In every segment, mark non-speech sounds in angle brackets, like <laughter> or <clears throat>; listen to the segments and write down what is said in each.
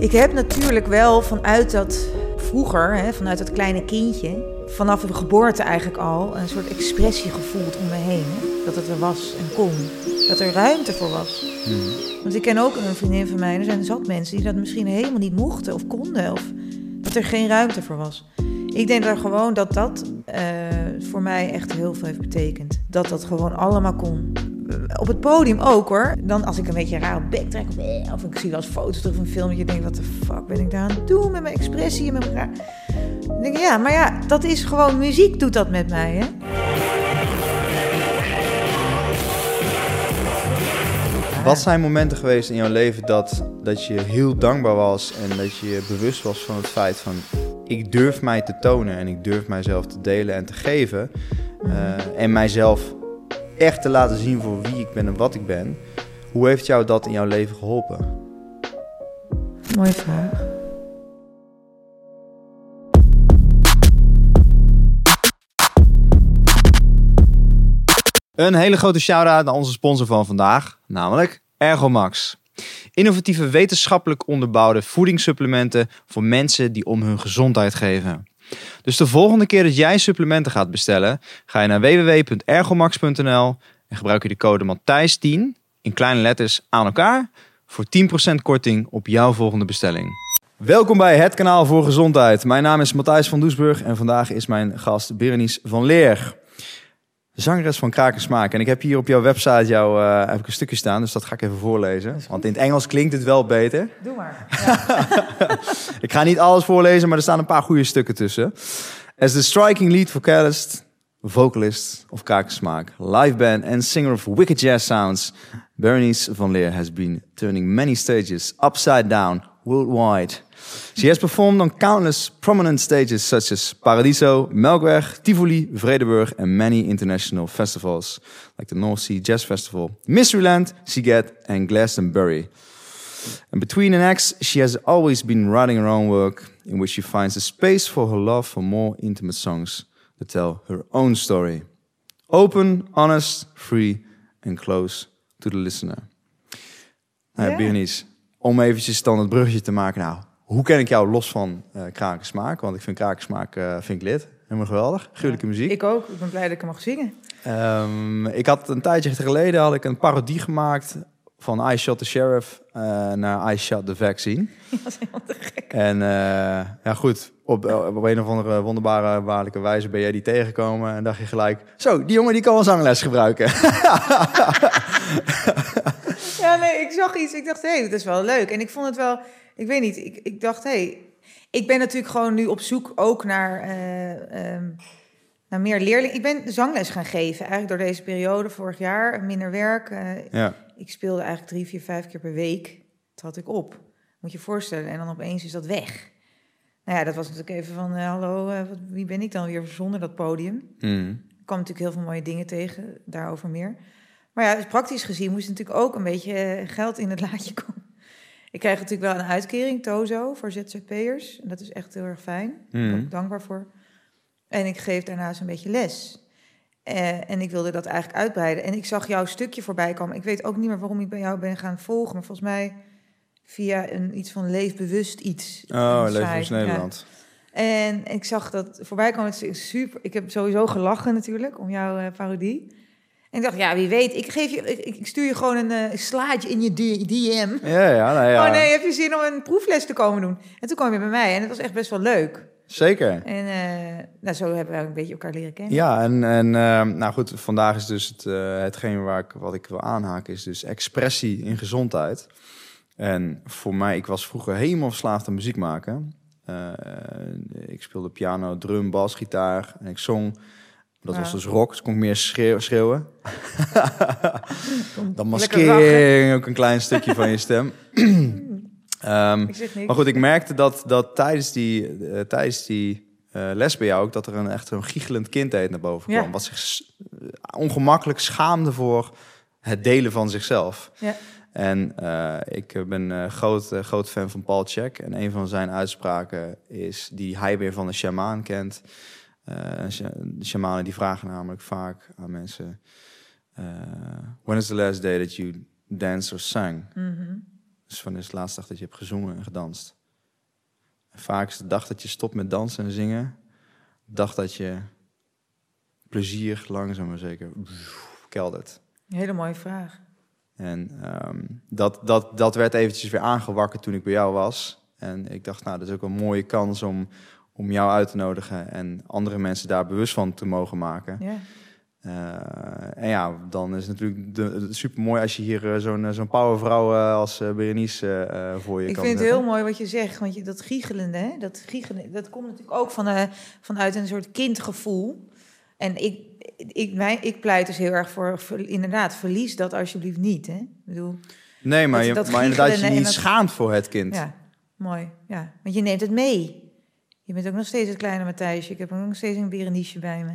Ik heb natuurlijk wel vanuit dat vroeger, hè, vanuit dat kleine kindje, vanaf de geboorte eigenlijk al, een soort expressie gevoeld om me heen. Hè? Dat het er was en kon. Dat er ruimte voor was. Want ik ken ook een vriendin van mij, er zijn zat mensen die dat misschien helemaal niet mochten of konden. Of dat er geen ruimte voor was. Ik denk dat gewoon dat dat eh, voor mij echt heel veel heeft betekend. Dat dat gewoon allemaal kon. Op het podium ook hoor. Dan als ik een beetje raar op bek trek. Of, eh, of ik zie wel eens foto's terug van een filmpje. denk wat de fuck ben ik daar aan het doen met mijn expressie en met mijn raar. Dan denk ik, ja, maar ja, dat is gewoon muziek doet dat met mij hè. Wat zijn momenten geweest in jouw leven dat, dat je heel dankbaar was en dat je je bewust was van het feit van ik durf mij te tonen en ik durf mijzelf te delen en te geven eh, en mijzelf echt te laten zien voor wie ik ben en wat ik ben. Hoe heeft jou dat in jouw leven geholpen? Mooie vraag. Een hele grote shout-out naar onze sponsor van vandaag, namelijk Ergomax. Innovatieve wetenschappelijk onderbouwde voedingssupplementen voor mensen die om hun gezondheid geven. Dus de volgende keer dat jij supplementen gaat bestellen, ga je naar www.ergomax.nl en gebruik je de code Matthijs10 in kleine letters aan elkaar voor 10% korting op jouw volgende bestelling. Welkom bij het kanaal voor gezondheid. Mijn naam is Matthijs van Doesburg en vandaag is mijn gast Berenice van Leer. Zangeres van Krakensmaak. En ik heb hier op jouw website jou, eh, heb ik een stukje staan, dus dat ga ik even voorlezen. Want in het Engels klinkt het wel beter. Doe maar. <laughs> <laughs> Ik ga niet alles voorlezen, maar er staan een paar goede stukken tussen. As the striking lead vocalist, vocalist of Krakensmaak, live band and singer of wicked jazz sounds, Berenice van Leer has been turning many stages upside down worldwide. She has performed on countless prominent stages such as Paradiso, Melkweg, Tivoli, Vredeburg, and many international festivals like the North Sea Jazz Festival, Mysteryland, Siget, and Glastonbury. And between an acts, she has always been writing her own work, in which she finds a space for her love for more intimate songs that tell her own story. Open, honest, free, and close to the listener. Nou, ja. Berenice, om eventjes dan het bruggetje te maken. Nou, hoe ken ik jou los van eh krakensmaak? Want ik vind krakensmaak eh, vind ik lid. Helemaal geweldig. Gruwelijke muziek. Ik ook. Ik ben blij dat ik hem mag zingen. Ehm, ik had een tijdje geleden had ik een parodie gemaakt van I Shot the Sheriff eh, naar I Shot the Vaccine. <laughs> Dat is helemaal te gek. En ja, goed, op, op een of andere wonderbare, waarlijke wijze ben jij die tegengekomen en dacht je gelijk, zo, die jongen die kan wel zangles gebruiken. <laughs> Ja, nee, ik zag iets. Ik dacht, hé, hey, dat is wel leuk. En ik vond het wel, ik weet niet, ik, ik dacht, hé, hey, ik ben natuurlijk gewoon nu op zoek ook naar, eh, ehm, naar meer leerlingen. Ik ben zangles gaan geven, eigenlijk door deze periode, vorig jaar, minder werk. eh, ja, ik speelde eigenlijk drie, vier, vijf keer per week. Trad ik op. Moet je je voorstellen. En dan opeens is dat weg. Nou ja, dat was natuurlijk even van, eh, hallo, wat, wie ben ik dan weer zonder dat podium? Hmm. Ik kwam natuurlijk heel veel mooie dingen tegen, daarover meer. Maar ja, dus praktisch gezien moest natuurlijk ook een beetje geld in het <laughs> laadje komen. Ik krijg natuurlijk wel een uitkering, Tozo, voor ZZP'ers. En dat is echt heel erg fijn. Daar ben ik Mhm. ook dankbaar voor. En ik geef daarnaast een beetje les. Eh, en ik wilde dat eigenlijk uitbreiden. En ik zag jouw stukje voorbij komen. Ik weet ook niet meer waarom ik bij jou ben gaan volgen. Maar volgens mij via een, iets van leefbewust iets. Oh, ja. Nederland. En ik zag dat voorbij komen. Het is super. Ik heb sowieso gelachen natuurlijk om jouw eh, parodie. En ik dacht, ja, wie weet. Ik, geef je, ik, ik stuur je gewoon een eh, slaatje in je DM. Ja, ja, nou ja. Oh nee, heb je zin om een proefles te komen doen? En toen kwam je bij mij en het was echt best wel leuk. Zeker. En eh, nou, zo hebben we ook een beetje elkaar leren kennen. Ja, en, en ehm, nou goed, vandaag is dus het, eh, hetgeen waar ik, wat ik wil aanhaken, is dus expressie in gezondheid. En voor mij, ik was vroeger helemaal verslaafd aan muziek maken. Ik speelde piano, drum, bas, gitaar en ik zong. Dat was dus rock, dus kon ik meer schreeuw- schreeuwen. <laughs> Dan je ook een klein stukje van je stem. <clears throat> Ehm, maar goed, ik merkte dat, dat tijdens die, eh, tijdens die eh, les bij jou ook... dat er een echt een giechelend kind naar boven kwam. Ja. Wat zich eh, ongemakkelijk schaamde voor het delen van zichzelf. Ja. En ik ben eh, groot, groot fan van Paul Check. En een van zijn uitspraken is die hij weer van de shamaan kent. Eh, de shamanen die vragen namelijk vaak aan mensen... eh, when is the last day that you danced or sang? Mhm. Dus van is de laatste dag dat je hebt gezongen en gedanst? En vaak is de dag dat je stopt met dansen en zingen, de dag dat je plezier langzaam maar zeker keldert. Een hele mooie vraag. En ehm, dat, dat, dat werd eventjes weer aangewakkerd toen ik bij jou was. En ik dacht, nou, dat is ook een mooie kans om, om jou uit te nodigen en andere mensen daar bewust van te mogen maken. Ja. Uh, en ja, dan is het natuurlijk super mooi als je hier uh, zo'n zo'n powervrouw als Berenice voor je ik kan vind het heel mooi wat je zegt, want je, dat giechelende, hè? Dat, giechelen, dat komt natuurlijk ook van, vanuit een soort kindgevoel. En ik, ik, mij, ik pleit dus heel erg voor, voor, inderdaad, verlies dat alsjeblieft niet. Hè? Ik bedoel, nee, maar, dat- je, dat maar inderdaad, je niet dat- schaamt voor het kind. ja, mooi. Ja. Want je neemt het mee. Je bent ook nog steeds het kleine Matthijsje. Ik heb ook nog steeds een berenice bij me.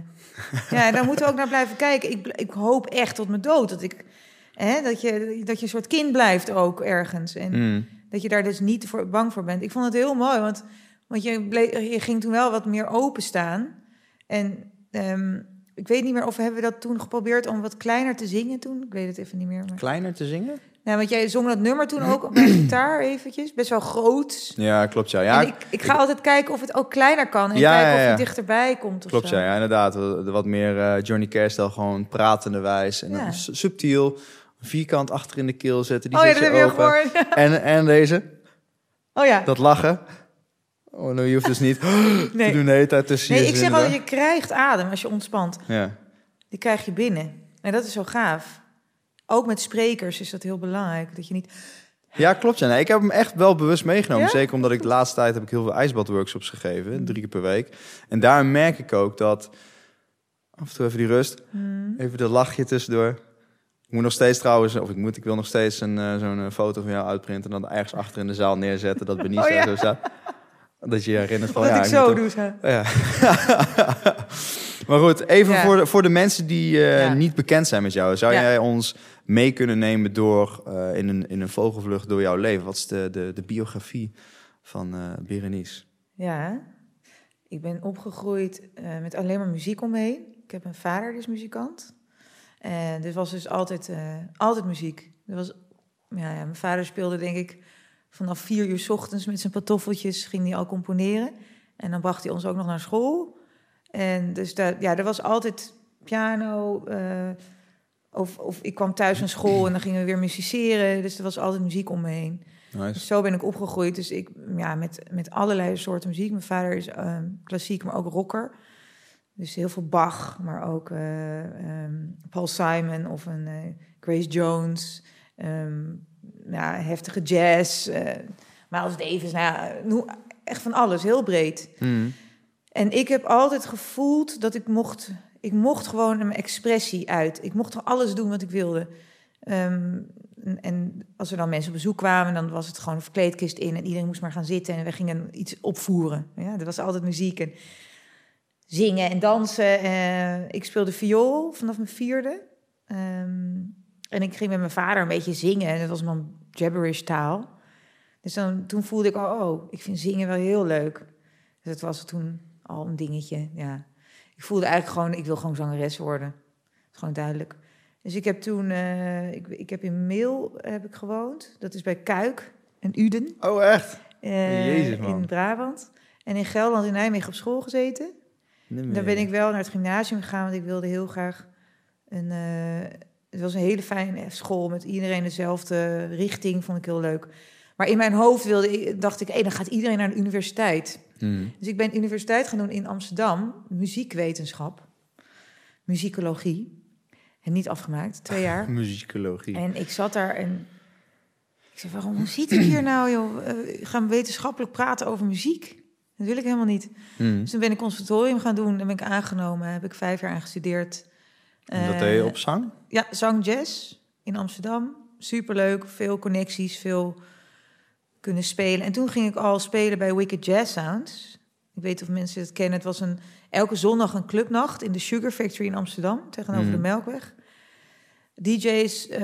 ja, daar moeten we ook naar blijven kijken. Ik, ik hoop echt tot mijn dood dat ik... Hè, dat, je, dat je een soort kind blijft ook ergens. En Mm. dat je daar dus niet voor, bang voor bent. Ik vond het heel mooi, want, want je, bleef, je ging toen wel wat meer openstaan. En ehm, ik weet niet meer of hebben we dat toen geprobeerd om wat kleiner te zingen toen. Ik weet het even niet meer. Maar... Kleiner te zingen? Nou, want jij zong dat nummer toen ook op mijn <clears throat> gitaar eventjes. Best wel groot. Ja, klopt ja. ja en ik, ik ga altijd kijken of het ook kleiner kan. En Ja, kijken ja, of je dichterbij komt of Klopt zo. ja, inderdaad. Wat meer eh, Johnny Cash-stijl, gewoon pratende wijs. En dan subtiel, vierkant achter in de keel zetten. Die Oh zet je open. gehoord. En, en deze, Oh ja. dat lachen. Oh, nou, je hoeft dus niet <gasps> te Nee. doen de hele tijd tussen Nee, ik zeg altijd, je krijgt adem als je ontspant. Ja. Die krijg je binnen. En dat is zo gaaf. Ook met sprekers is dat heel belangrijk. Dat je niet... Ja, klopt. Ja. Nee, ik heb hem echt wel bewust meegenomen. Ja? Zeker omdat ik de laatste tijd heb ik heel veel ijsbadworkshops gegeven. Drie keer per week. En daar merk ik ook dat... Af en toe even die rust. Hmm. Even dat lachje tussendoor. Ik moet nog steeds trouwens... Of ik, moet, ik wil nog steeds een, eh, zo'n eh, foto van jou uitprinten... en dan ergens achter in de zaal neerzetten. Dat Benice Oh, ja. zo staat. Dat je je herinnert van... dat ja, ik zo doe. Ja. <laughs> maar goed, even voor, de, voor de mensen die eh, niet bekend zijn met jou. Zou jij ons mee kunnen nemen door, eh, in, een, in een vogelvlucht door jouw leven? Wat is de, de, de biografie van eh Berenice? Ja, ik ben opgegroeid eh, met alleen maar muziek om me heen. Ik heb een vader, die is muzikant. En er was dus altijd, altijd muziek. Was, ja, mijn vader speelde denk ik vanaf vier uur 's ochtends met zijn pantoffeltjes ging hij al componeren. En dan bracht hij ons ook nog naar school. En dus daar, ja, er was altijd piano. Of, of ik kwam thuis van school en dan gingen we weer musiceren. Dus er was altijd muziek om me heen. Nice. Dus zo ben ik opgegroeid. Dus ik, ja, met, met allerlei soorten muziek. Mijn vader is ehm, klassiek, maar ook rocker. Dus heel veel Bach, maar ook eh, ehm, Paul Simon of een eh, Grace Jones. ehm, ja, heftige jazz. eh Miles Davis. Nou ja, echt van alles, heel breed. Mm. En ik heb altijd gevoeld dat ik mocht... Ik mocht gewoon mijn expressie uit. Ik mocht alles doen wat ik wilde. Ehm, en- en als er dan mensen op bezoek kwamen, dan was het gewoon een verkleedkist in en iedereen moest maar gaan zitten en we gingen iets opvoeren. Ja, er was altijd muziek en zingen en dansen. Eh, ik speelde viool vanaf mijn vierde. Ehm, en ik ging met mijn vader een beetje zingen en dat was mijn gibberish taal. Dus dan, toen voelde ik, oh, oh, ik vind zingen wel heel leuk. Dus dat was toen al een dingetje, ja. Ik voelde eigenlijk gewoon, ik wil gewoon zangeres worden. Dat is gewoon duidelijk. Dus ik heb toen, eh, ik, ik heb in Meel heb ik gewoond. Dat is bij Kuik en Uden Oh, echt? eh, Jezus, man. in Brabant. En in Gelderland in Nijmegen op school gezeten. Daar ben ik wel naar het gymnasium gegaan, want ik wilde heel graag een. eh, het was een hele fijne school met iedereen dezelfde richting, vond ik heel leuk. Maar in mijn hoofd wilde ik, dacht ik, hé, dan gaat iedereen naar de universiteit. Mm. Dus ik ben universiteit gaan doen in Amsterdam, muziekwetenschap, muzikologie. En niet afgemaakt, twee <laughs> jaar. Muzikologie. En ik zat daar en ik zei, waarom zit ik hier nou, joh? Eh, gaan we wetenschappelijk praten over muziek? Dat wil ik helemaal niet. Mm. Dus toen ben ik conservatorium gaan doen. Dan ben ik aangenomen. Heb ik vijf jaar aan gestudeerd. En dat Eh, deed je op zang? Ja, zang jazz in Amsterdam. Superleuk. Veel connecties, veel kunnen spelen. En toen ging ik al spelen bij Wicked Jazz Sounds. Ik weet of mensen het kennen. Het was een, elke zondag een clubnacht in de Sugar Factory in Amsterdam. Tegenover de Melkweg. DJ's eh,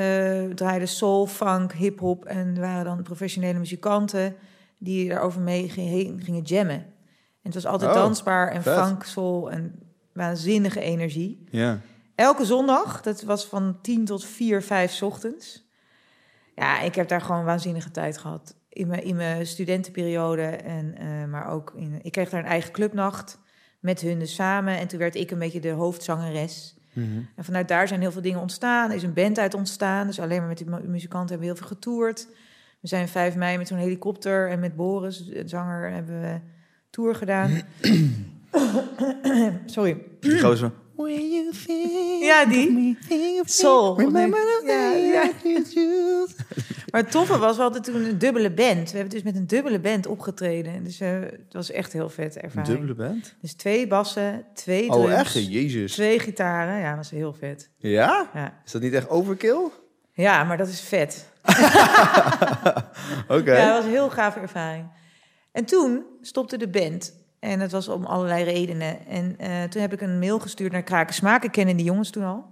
draaiden soul, funk, hip-hop. En er waren dan professionele muzikanten die daarover mee heen gingen jammen. En het was altijd Oh, dansbaar en vet. funk, soul en waanzinnige energie. Ja. Elke zondag, dat was van 10 tot 4, 5 's ochtends. Ja, ik heb daar gewoon waanzinnige tijd gehad. In mijn, in mijn studentenperiode. En, eh, maar ook in. Ik kreeg daar een eigen clubnacht met hun dus samen. En toen werd ik een beetje de hoofdzangeres. Mhm. En vanuit daar zijn heel veel dingen ontstaan. Er is een band uit ontstaan. Dus alleen maar met die mu- muzikanten hebben we heel veel getoerd. We zijn 5 mei met zo'n helikopter en met Boris, de zanger, hebben we tour gedaan. <clears throat> Sorry. Die gozer. <clears throat> Ja, die. Soul. Remember the day ja. <laughs> Maar het toffe was, we hadden toen een dubbele band. We hebben dus met een dubbele band opgetreden. Dus eh, het was echt heel vet Een ervaring. dubbele band? Dus twee bassen, twee drums, Oh, echt? Jezus. twee gitaren. Ja, dat was heel vet. Ja? Ja. Is dat niet echt overkill? ja, maar dat is vet. <laughs> Oké. Ja, dat was een heel gave ervaring. En toen stopte de band. En dat was om allerlei redenen. En eh, toen heb ik een mail gestuurd naar Kraken Smaken. Kennen die jongens toen al.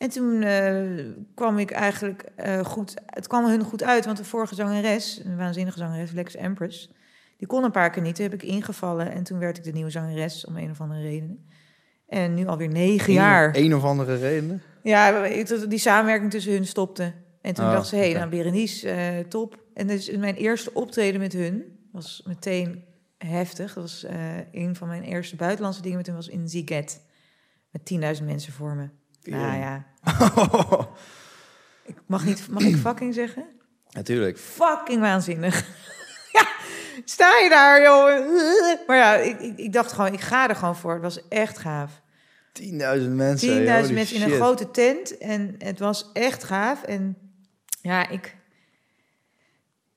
En toen eh, kwam ik eigenlijk eh, goed... Het kwam hun goed uit, want de vorige zangeres... een waanzinnige zangeres, Lex Empress... die kon een paar keer niet. Toen heb ik ingevallen. En toen werd ik de nieuwe zangeres, om een of andere reden. En nu alweer negen jaar. Een, een of andere reden. Ja, die samenwerking tussen hun stopte. En toen Oh, dacht ze, hé, hey, oké. nou Berenice, eh, top. En dus mijn eerste optreden met hun was meteen heftig. Dat was een van mijn eerste buitenlandse dingen met hun was in Ziget. Met 10.000 mensen voor me. Nou ja, <laughs> ik mag, niet, mag ik fucking zeggen? Natuurlijk. Fucking waanzinnig. <laughs> ja, sta je daar, joh. <laughs> Maar ja, ik, ik, ik dacht gewoon, ik ga er gewoon voor. Het was echt gaaf. 10.000 mensen. 10.000 holy mensen in een grote tent. En het was echt gaaf. En ja, ik.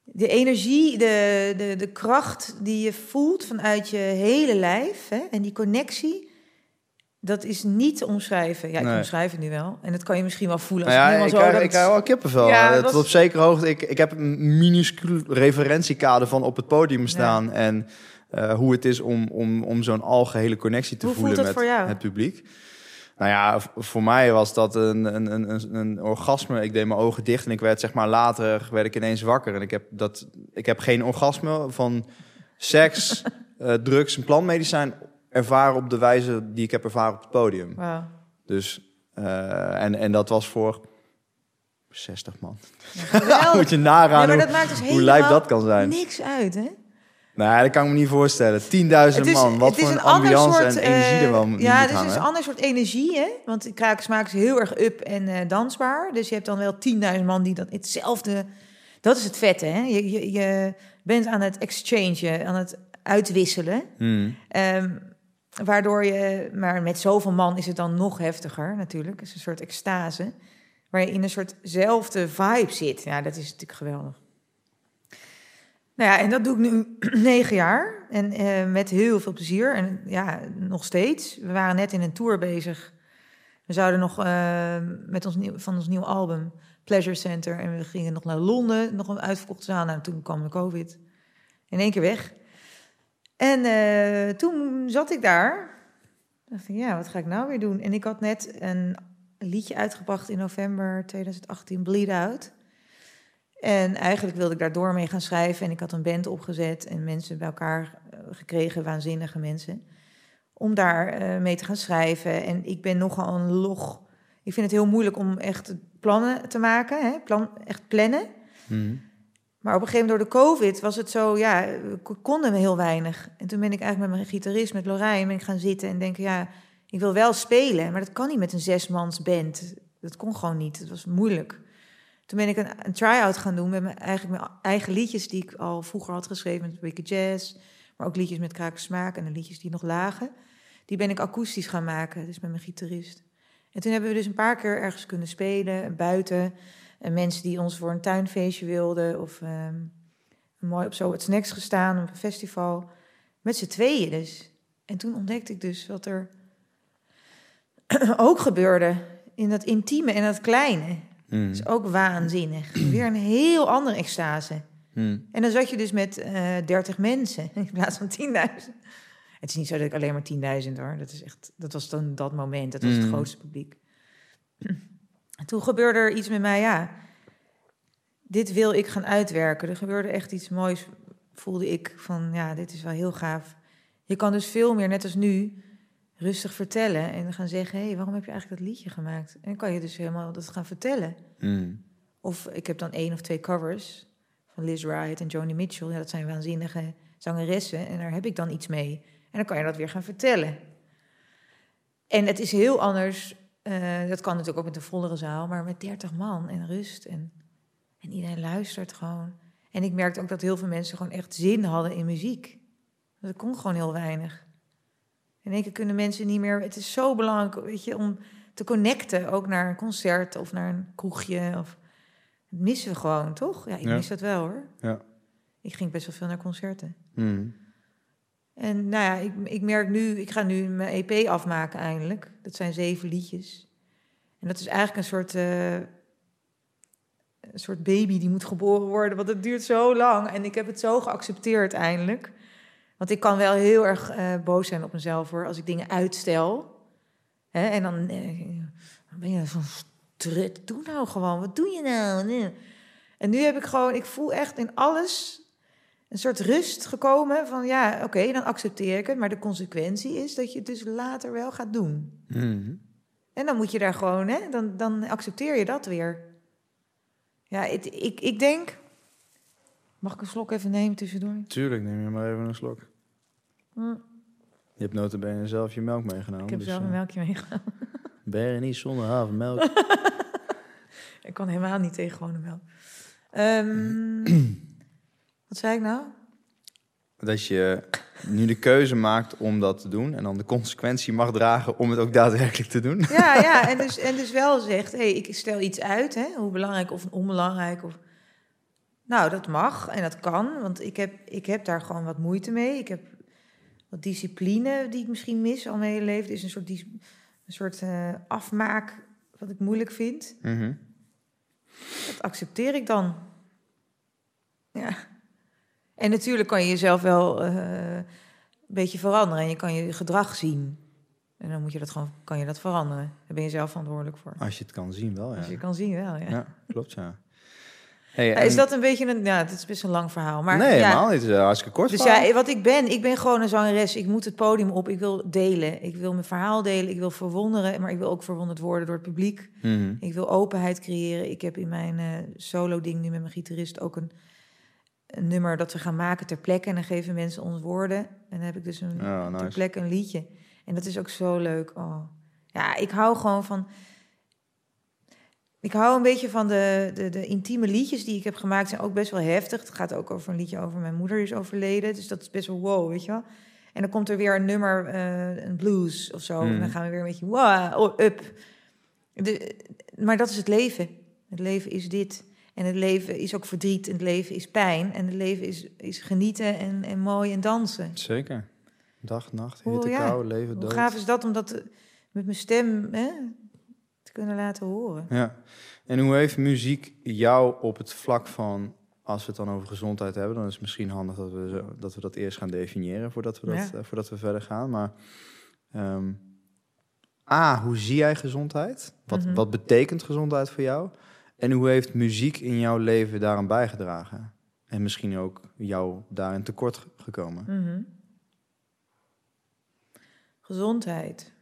De energie, de, de, de kracht die je voelt vanuit je hele lijf. Hè, en die connectie. Dat is niet te omschrijven. Ja, ik Nee. omschrijf het nu wel. En dat kan je misschien wel voelen. Als Nou ja, ik helemaal krijg, zo, ik krijg wel kippenvel. Ja, dat was- op zekere hoogte. Ik, ik heb een minuscuul referentiekader van op het podium staan. En eh, hoe het is om, om, om zo'n algehele connectie te Hoe voelen dat met voor jou? het publiek. Nou ja, voor mij was dat een, een, een, een, een orgasme. Ik deed mijn ogen dicht en ik werd zeg maar later werd ik ineens wakker. En ik heb, dat, ik heb geen orgasme van seks, <laughs> eh, drugs en plantmedicijn ervaren op de wijze die ik heb ervaren op het podium. Dus, eh, en, en dat was voor 60 man. Ja. <laughs> Moet je nagaan maar hoe, dat maakt dus hoe lijp dat kan zijn. niks uit, hè? Nou, dat kan ik me niet voorstellen. 10.000 Het is- man, wat voor een een ambiance soort, en energie eh, er wel Ja, het is dus een ander soort energie, hè? Want krakensmaak is heel erg up en eh, dansbaar. Dus je hebt dan wel 10.000 man die dat hetzelfde... Dat is het vette, hè? Je, je, je bent aan het exchange, aan het uitwisselen. Hmm. Ehm, waardoor je... Maar met zoveel man is het dan nog heftiger, natuurlijk. Het is een soort extase. Waar je in een soortzelfde vibe zit. Ja, dat is natuurlijk geweldig. Nou ja, en dat doe ik nu <clears throat> negen jaar. En eh, met heel veel plezier. En ja, nog steeds. We waren net in een tour bezig. We zouden nog eh, met ons nieuw, van ons nieuwe album Pleasure Center. En we gingen nog naar Londen. Nog een uitverkochte zaal. Nou, toen kwam de COVID. In één keer weg. En eh, toen zat ik daar. dacht ik, ja, wat ga ik nou weer doen? En ik had net een liedje uitgebracht in november 2018, Bleed Out. En eigenlijk wilde ik daar door mee gaan schrijven. En ik had een band opgezet en mensen bij elkaar eh, gekregen, waanzinnige mensen. Om daar eh, mee te gaan schrijven. En ik ben nogal een log. Ik vind het heel moeilijk om echt plannen te maken. Hè? Echt plannen. Hmm. Maar op een gegeven moment door de COVID was het zo, ja, we konden heel weinig. En toen ben ik eigenlijk met mijn gitarist, met Lorijn, ben ik gaan zitten en denken, ja, ik wil wel spelen, maar dat kan niet met een zesmans band. Dat kon gewoon niet, het was moeilijk. Toen ben ik een, een try-out gaan doen met mijn, eigenlijk mijn eigen liedjes die ik al vroeger had geschreven met Wicked Jazz, maar ook liedjes met Kraken Smaak en de liedjes die nog lagen. Die ben ik akoestisch gaan maken, dus met mijn gitarist. En toen hebben we dus een paar keer ergens kunnen spelen, buiten. En mensen die ons voor een tuinfeestje wilden. Of ehm, mooi op zo het snacks gestaan op een festival. Met z'n tweeën dus. En toen ontdekte ik dus wat er <clears throat> ook gebeurde. In dat intieme en dat kleine. Hmm. Dat is ook waanzinnig. <clears throat> Weer een heel andere extase. Hmm. En dan zat je dus met eh 30 mensen <laughs> in plaats van 10.000. Het is niet zo dat ik alleen maar 10.000 hoor. Dat, is echt, dat was dan dat moment. Dat was het Mm. grootste publiek. <clears throat> En toen gebeurde er iets met mij, ja. Dit wil ik gaan uitwerken. Er gebeurde echt iets moois, voelde ik. Van ja, dit is wel heel gaaf. Je kan dus veel meer, net als nu, rustig vertellen. En gaan zeggen, hé, hey, waarom heb je eigenlijk dat liedje gemaakt? En dan kan je dus helemaal dat gaan vertellen. Hmm. Of ik heb dan één of twee covers van Liz Wright en Joni Mitchell. Ja, dat zijn waanzinnige zangeressen en daar heb ik dan iets mee. En dan kan je dat weer gaan vertellen. En het is heel anders. Eh, dat kan natuurlijk ook met een vollere zaal, maar met 30 man en rust. En, en iedereen luistert gewoon. En ik merkte ook dat heel veel mensen gewoon echt zin hadden in muziek. Dat kon gewoon heel weinig. In één keer kunnen mensen niet meer. Het is zo belangrijk, weet je, om te connecten ook naar een concert of naar een kroegje. Of, dat missen we gewoon, toch? Ja, ik Ja. mis dat wel hoor. Ja. Ik ging best wel veel naar concerten. Mhm. En nou ja, ik, ik merk nu, ik ga nu mijn EP afmaken eindelijk. Dat zijn zeven liedjes. En dat is eigenlijk een soort, eh, een soort baby die moet geboren worden, want het duurt zo lang. En ik heb het zo geaccepteerd eindelijk. Want ik kan wel heel erg eh, boos zijn op mezelf hoor, als ik dingen uitstel. Hè, en dan, eh, dan ben je van, strut, doe nou gewoon, wat doe je nou? En nu heb ik gewoon, ik voel echt in alles een soort rust gekomen van ja, oké, dan accepteer ik het. Maar de consequentie is dat je het dus later wel gaat doen. Mhm. En dan moet je daar gewoon, hè, dan, dan accepteer je dat weer. Ja, het, ik, ik denk. Mag ik een slok even nemen tussendoor? Tuurlijk, neem je maar even een slok. Hm, Je hebt notabene zelf je melk meegenomen. ik heb dus, zelf een eh, melkje meegenomen. <laughs> Ben je niet zonder havermelk? <laughs> Ik kan helemaal niet tegen gewone melk. Ehm, <clears throat> wat zei ik nou? dat je nu de keuze maakt om dat te doen... en dan de consequentie mag dragen om het ook daadwerkelijk te doen. Ja, ja <laughs> en, dus, en dus wel zegt, hé, hey, ik stel iets uit, hè, hoe belangrijk of onbelangrijk. Of... Nou, dat mag en dat kan, want ik heb, ik heb daar gewoon wat moeite mee. Ik heb wat discipline die ik misschien mis al mijn hele leven. Het is een soort, een soort eh, afmaak wat ik moeilijk vind. Mhm. Dat accepteer ik dan. Ja. En natuurlijk kan je jezelf wel eh, een beetje veranderen en je kan je gedrag zien. En dan moet je dat gewoon, kan je dat veranderen. Daar ben je zelf verantwoordelijk voor. Als je het kan zien wel, ja. Als je kan zien wel, ja. Ja, klopt, ja. Hey, Ja, Is dat een beetje een... Ja, het is best een lang verhaal. Maar nee, ja, helemaal niet. Het is, eh, hartstikke kort Dus verhaal. ja, wat ik ben, ik ben gewoon een zangeres. Ik moet het podium op. Ik wil delen. Ik wil mijn verhaal delen. Ik wil verwonderen. Maar ik wil ook verwonderd worden door het publiek. Mhm. Ik wil openheid creëren. Ik heb in mijn eh, solo-ding nu met mijn gitarist ook een, een nummer dat we gaan maken ter plekke. En dan geven mensen ons woorden. En dan heb ik dus een, ter plekke een liedje. En dat is ook zo leuk. Oh. Ja, ik hou gewoon van... Ik hou een beetje van de, de, de intieme liedjes die ik heb gemaakt. zijn ook best wel heftig. Het gaat ook over een liedje over mijn moeder die is overleden. Dus dat is best wel wow, weet je wel. En dan komt er weer een nummer, eh, een blues of zo. En Hmm. dan gaan we weer een beetje wow, up. De, maar dat is het leven. Het leven is dit. En het leven is ook verdriet. En het leven is pijn. En het leven is, is genieten en, en mooi en dansen. Zeker. Dag, nacht, Hoe- hitte, ja. kou, leven, Hoe dood. gaaf is dat om dat eh, met mijn stem hè, te kunnen laten horen? Ja. En hoe heeft muziek jou op het vlak van... Als we het dan over gezondheid hebben, dan is het misschien handig dat we, zo, dat, we dat eerst gaan definiëren voordat we, dat, Ja. eh, voordat we verder gaan. Maar ehm, A, hoe zie jij gezondheid? Wat, Mhm. wat betekent gezondheid voor jou? En hoe heeft muziek in jouw leven daaraan bijgedragen? En misschien ook jou daarin tekort gekomen? Mhm. Gezondheid.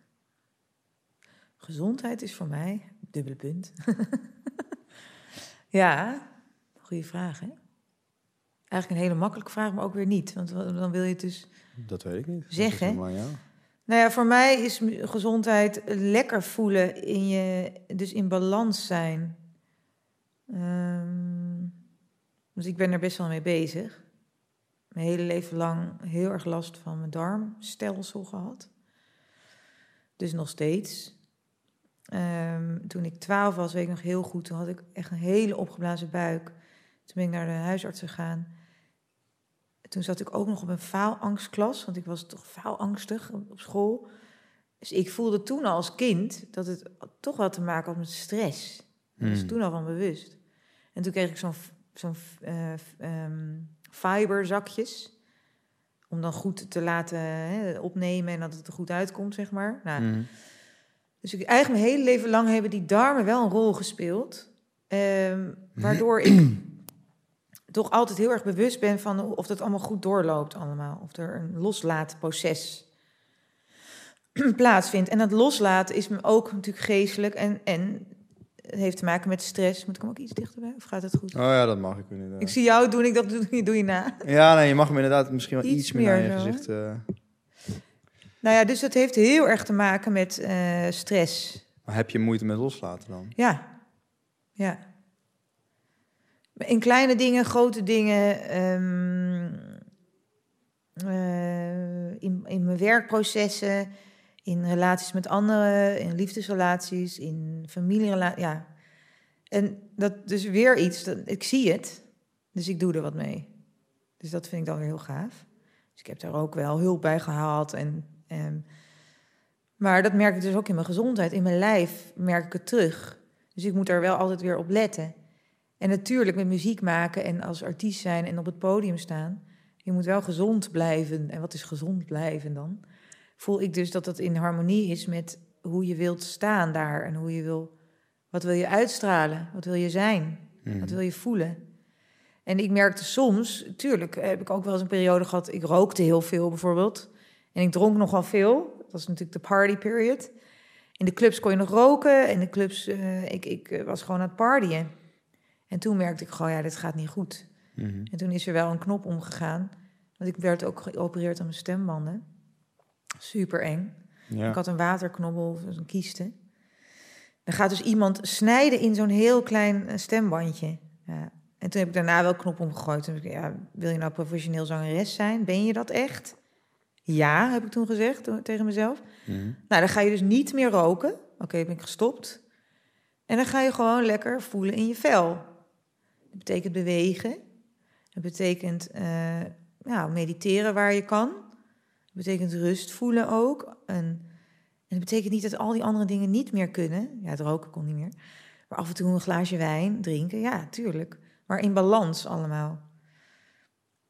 Gezondheid is voor mij, dubbele punt. <laughs> ja, goede vraag hè. Eigenlijk een hele makkelijke vraag, maar ook weer niet. Want dan wil je het dus Dat weet ik niet. Zeggen? Nou ja, voor mij is gezondheid lekker voelen in je, dus in balans zijn. Ehm, dus ik ben er best wel mee bezig. Mijn hele leven lang heel erg last van mijn darmstelsel gehad. Dus nog steeds. Ehm, toen ik twaalf was, weet ik nog heel goed, toen had ik echt een hele opgeblazen buik. Toen ben ik naar de huisarts gegaan. Toen zat ik ook nog op een faalangstklas, want ik was toch faalangstig op school. Dus ik voelde toen al als kind dat het toch wel te maken had met stress. Was Hmm. toen al van bewust. En toen kreeg ik zo'n zo'n eh, ehm, fiberzakjes. Om dan goed te laten hè, opnemen en dat het er goed uitkomt, zeg maar. Nou, Mhm. dus ik, eigenlijk mijn hele leven lang hebben die darmen wel een rol gespeeld. Ehm, waardoor ik <clears throat> toch altijd heel erg bewust ben van of dat allemaal goed doorloopt allemaal. Of er een loslaatproces <clears throat> plaatsvindt. En dat loslaten is me ook natuurlijk geestelijk en, en heeft te maken met stress. Moet ik hem ook iets dichterbij? Of gaat het goed? Oh ja, dat mag ik inderdaad. Ik zie jou doen, ik dacht, doe, je- doe je na. Ja, nee, je mag hem inderdaad misschien wel Iets iets, meer naar je zo, gezicht... eh. Nou ja, dus het heeft heel erg te maken met eh, stress. Maar heb je moeite met loslaten dan? Ja, ja. In kleine dingen, grote dingen, ehm, eh, in, in mijn werkprocessen, in relaties met anderen, in liefdesrelaties, in familierelaties. Ja. En dat dus weer iets, dat, ik zie het, dus ik doe er wat mee. Dus dat vind ik dan weer heel gaaf. Dus ik heb daar ook wel hulp bij gehaald. En, maar dat merk ik dus ook in mijn gezondheid. In mijn lijf merk ik het terug. Dus ik moet daar wel altijd weer op letten. En natuurlijk met muziek maken en als artiest zijn en op het podium staan. Je moet wel gezond blijven. En wat is gezond blijven dan? Voel ik dus dat dat in harmonie is met hoe je wilt staan daar. En hoe je wil, wat wil je uitstralen? Wat wil je zijn? Wat wil je voelen? En ik merkte soms, tuurlijk heb ik ook wel eens een periode gehad, ik rookte heel veel bijvoorbeeld. En ik dronk nogal veel. Dat was natuurlijk de party period. In de clubs kon je nog roken. En in de clubs, eh, ik, ik eh, was gewoon aan het partyen. En toen merkte ik gewoon, ja, dit gaat niet goed. Mhm. En toen is er wel een knop omgegaan. Want ik werd ook geopereerd aan mijn stembanden. Super eng. Ja. Ik had een waterknobbel, of een kieste. Dan gaat dus iemand snijden in zo'n heel klein eh, stembandje. Ja. En toen heb ik daarna wel knop omgegooid. Toen heb ik, ja, wil je nou professioneel zangeres zijn? Ben je dat echt? Ja, heb ik toen gezegd toen- tegen mezelf. Mhm. Nou, dan ga je dus niet meer roken. Oké, ben ik gestopt. En dan ga je gewoon lekker voelen in je vel. Dat betekent bewegen. Dat betekent eh, ja, mediteren waar je kan. Dat betekent rust voelen ook. En, en dat betekent niet dat al die andere dingen niet meer kunnen. Ja, het roken kon niet meer. Maar af en toe een glaasje wijn drinken, ja, tuurlijk. Maar in balans allemaal.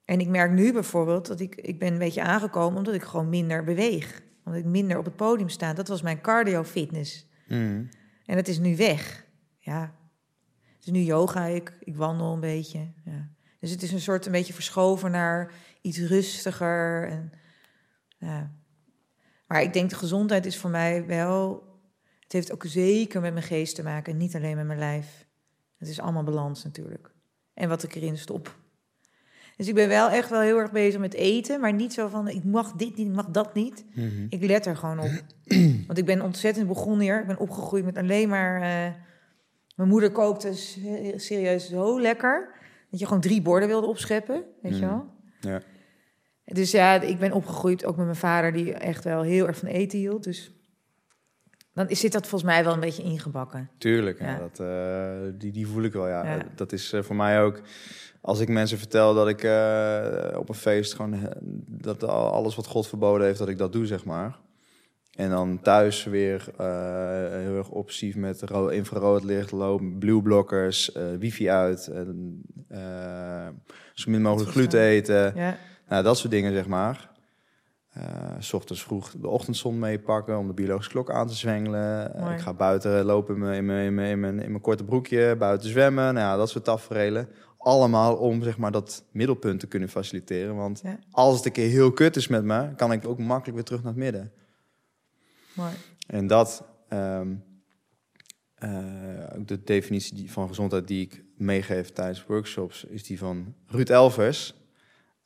En ik merk nu bijvoorbeeld dat ik, ik ben een beetje aangekomen omdat ik gewoon minder beweeg. Omdat ik minder op het podium sta. Dat was mijn cardio fitness. Mhm. En dat is nu weg. Ja. Dus nu yoga ik, ik wandel een beetje. Ja. Dus het is een soort een beetje verschoven naar iets rustiger. En, ja. Maar ik denk de gezondheid is voor mij wel... Het heeft ook zeker met mijn geest te maken. en Niet alleen met mijn lijf. Het is allemaal balans natuurlijk. En wat ik erin stop. Dus ik ben wel echt wel heel erg bezig met eten. Maar niet zo van, ik mag dit niet, ik mag dat niet. Mhm. Ik let er gewoon op. <clears throat> Want ik ben ontzettend begonnen hier. Ik ben opgegroeid met alleen maar... eh, mijn moeder kookte serieus zo lekker... dat je gewoon drie borden wilde opscheppen, weet je Mm. wel? Ja. Dus ja, ik ben opgegroeid ook met mijn vader... die echt wel heel erg van eten hield. Dus dan is- zit dat volgens mij wel een beetje ingebakken. Tuurlijk, ja. Ja. dat, eh, die, die voel ik wel, ja. Ja. Dat is eh, voor mij ook... Als ik mensen vertel dat ik eh, op een feest gewoon... dat al- alles wat God verboden heeft, dat ik dat doe, zeg maar. En dan thuis weer heel erg obsessief met ro- infraroodlicht, loop, blueblockers, wifi uit, en, zo min mogelijk gluten eten. Ja, Nou, dat soort dingen, zeg maar. Eh, s ochtends vroeg de ochtendzon meepakken om de biologische klok aan te zwengelen. Eh, ik ga buiten lopen in mijn, in, mijn, in, mijn, in, mijn, in mijn korte broekje, buiten zwemmen. Nou ja, dat soort tafereelen. Allemaal om zeg maar, dat middelpunt te kunnen faciliteren. Want ja, als het een keer heel kut is met me, kan ik ook makkelijk weer terug naar het midden. mooi. En dat, ehm, eh, de definitie van gezondheid die ik meegeef tijdens workshops, is die van Ruud Elvers.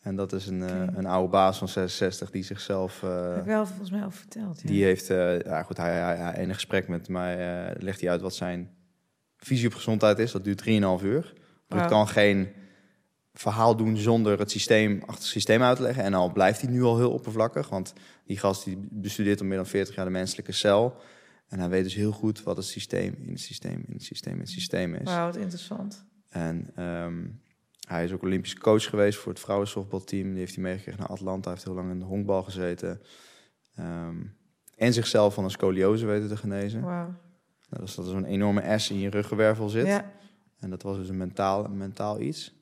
En dat is een, eh, een oude baas van 66 die zichzelf... eh, heb ik wel volgens mij al verteld. Ja. die heeft, eh, ja goed, hij, hij, hij- in een gesprek met mij legt hij uit wat zijn visie op gezondheid is. Dat duurt 3,5 uur. Wauw. ik kan geen verhaal doen zonder het systeem achter het systeem uit te leggen. En al blijft hij nu al heel oppervlakkig, want die gast die bestudeert al meer dan 40 jaar de menselijke cel. En hij weet dus heel goed wat het systeem in het systeem in het systeem in het systeem is. Wauw, wat interessant. En ehm, hij is ook Olympisch coach geweest voor het vrouwensoftbalteam. Die heeft hij meegekregen naar Atlanta. Hij heeft heel lang in de honkbal gezeten. Ehm, en zichzelf van een scoliose weten te genezen. Nou, dus dat er zo'n enorme S in je ruggenwervel zit. Ja, En dat was dus een mentaal, een mentaal iets.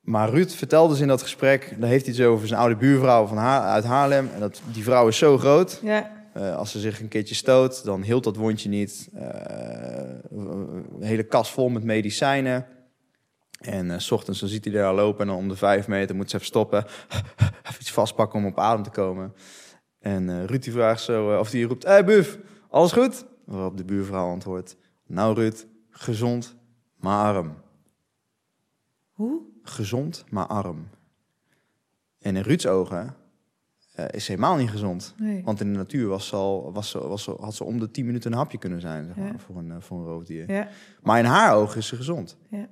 Maar Ruud vertelde dus in dat gesprek, daar heeft hij zo over zijn oude buurvrouw van Ha- uit Haarlem. En dat, die vrouw is zo groot. Ja, Eh, als ze zich een keertje stoot, dan hield dat wondje niet. Eh, een hele kast vol met medicijnen. En eh, s ochtends dan ziet hij daar lopen en dan om de vijf meter moet ze even stoppen. <laughs> even iets vastpakken om op adem te komen. En eh Ruud die vraagt zo, eh, of die roept, hé hey, buf, alles goed? Waarop de buurvrouw antwoordt, Nou Ruud, gezond, maar arm. Hoe? Gezond, maar arm. En in Ruud's ogen is ze helemaal niet gezond. Nee. Want in de natuur was ze al, was ze, was ze, had ze om de 10 minuten een hapje kunnen zijn zeg maar, Ja. voor, een, voor een roofdier. Ja, Maar in haar ogen is ze gezond. ja.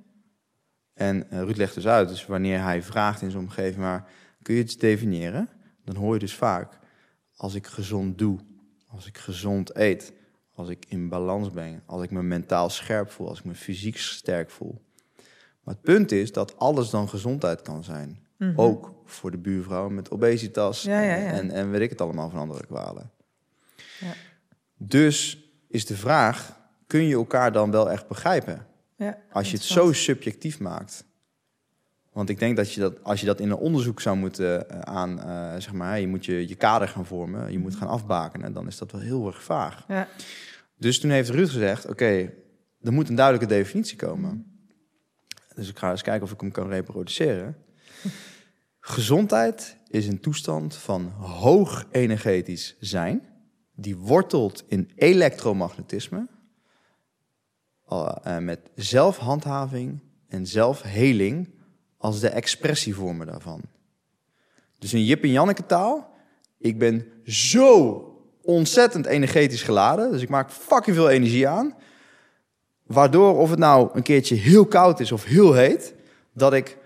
En eh, Ruud legt dus uit, dus wanneer hij vraagt in zijn omgeving, maar kun je het definiëren? Dan hoor je dus vaak, als ik gezond doe, als ik gezond eet, als ik in balans ben, als ik me mentaal scherp voel, als ik me fysiek sterk voel. Maar het punt is dat alles dan gezondheid kan zijn. Mhm. Ook voor de buurvrouw met obesitas Ja, ja, ja. En, en weet ik het allemaal van andere kwalen. Ja. Dus is de vraag, kun je elkaar dan wel echt begrijpen? Ja. Als je het zo subjectief maakt. Want ik denk dat je dat, als je dat in een onderzoek zou moeten eh, aan, eh, zeg maar, je moet je, je kader gaan vormen, je moet gaan afbakenen, dan is dat wel heel erg vaag. Ja, Dus toen heeft Ruud gezegd, oké, er moet een duidelijke definitie komen. Dus ik ga eens kijken of ik hem kan reproduceren. <laughs> Gezondheid is een toestand van hoog energetisch zijn, die wortelt in elektromagnetisme, met zelfhandhaving en zelfheling als de expressievormen daarvan. Dus in Jip en Janneke taal, ik ben zo ontzettend energetisch geladen, dus ik maak fucking veel energie aan, waardoor of het nou een keertje heel koud is of heel heet, dat ik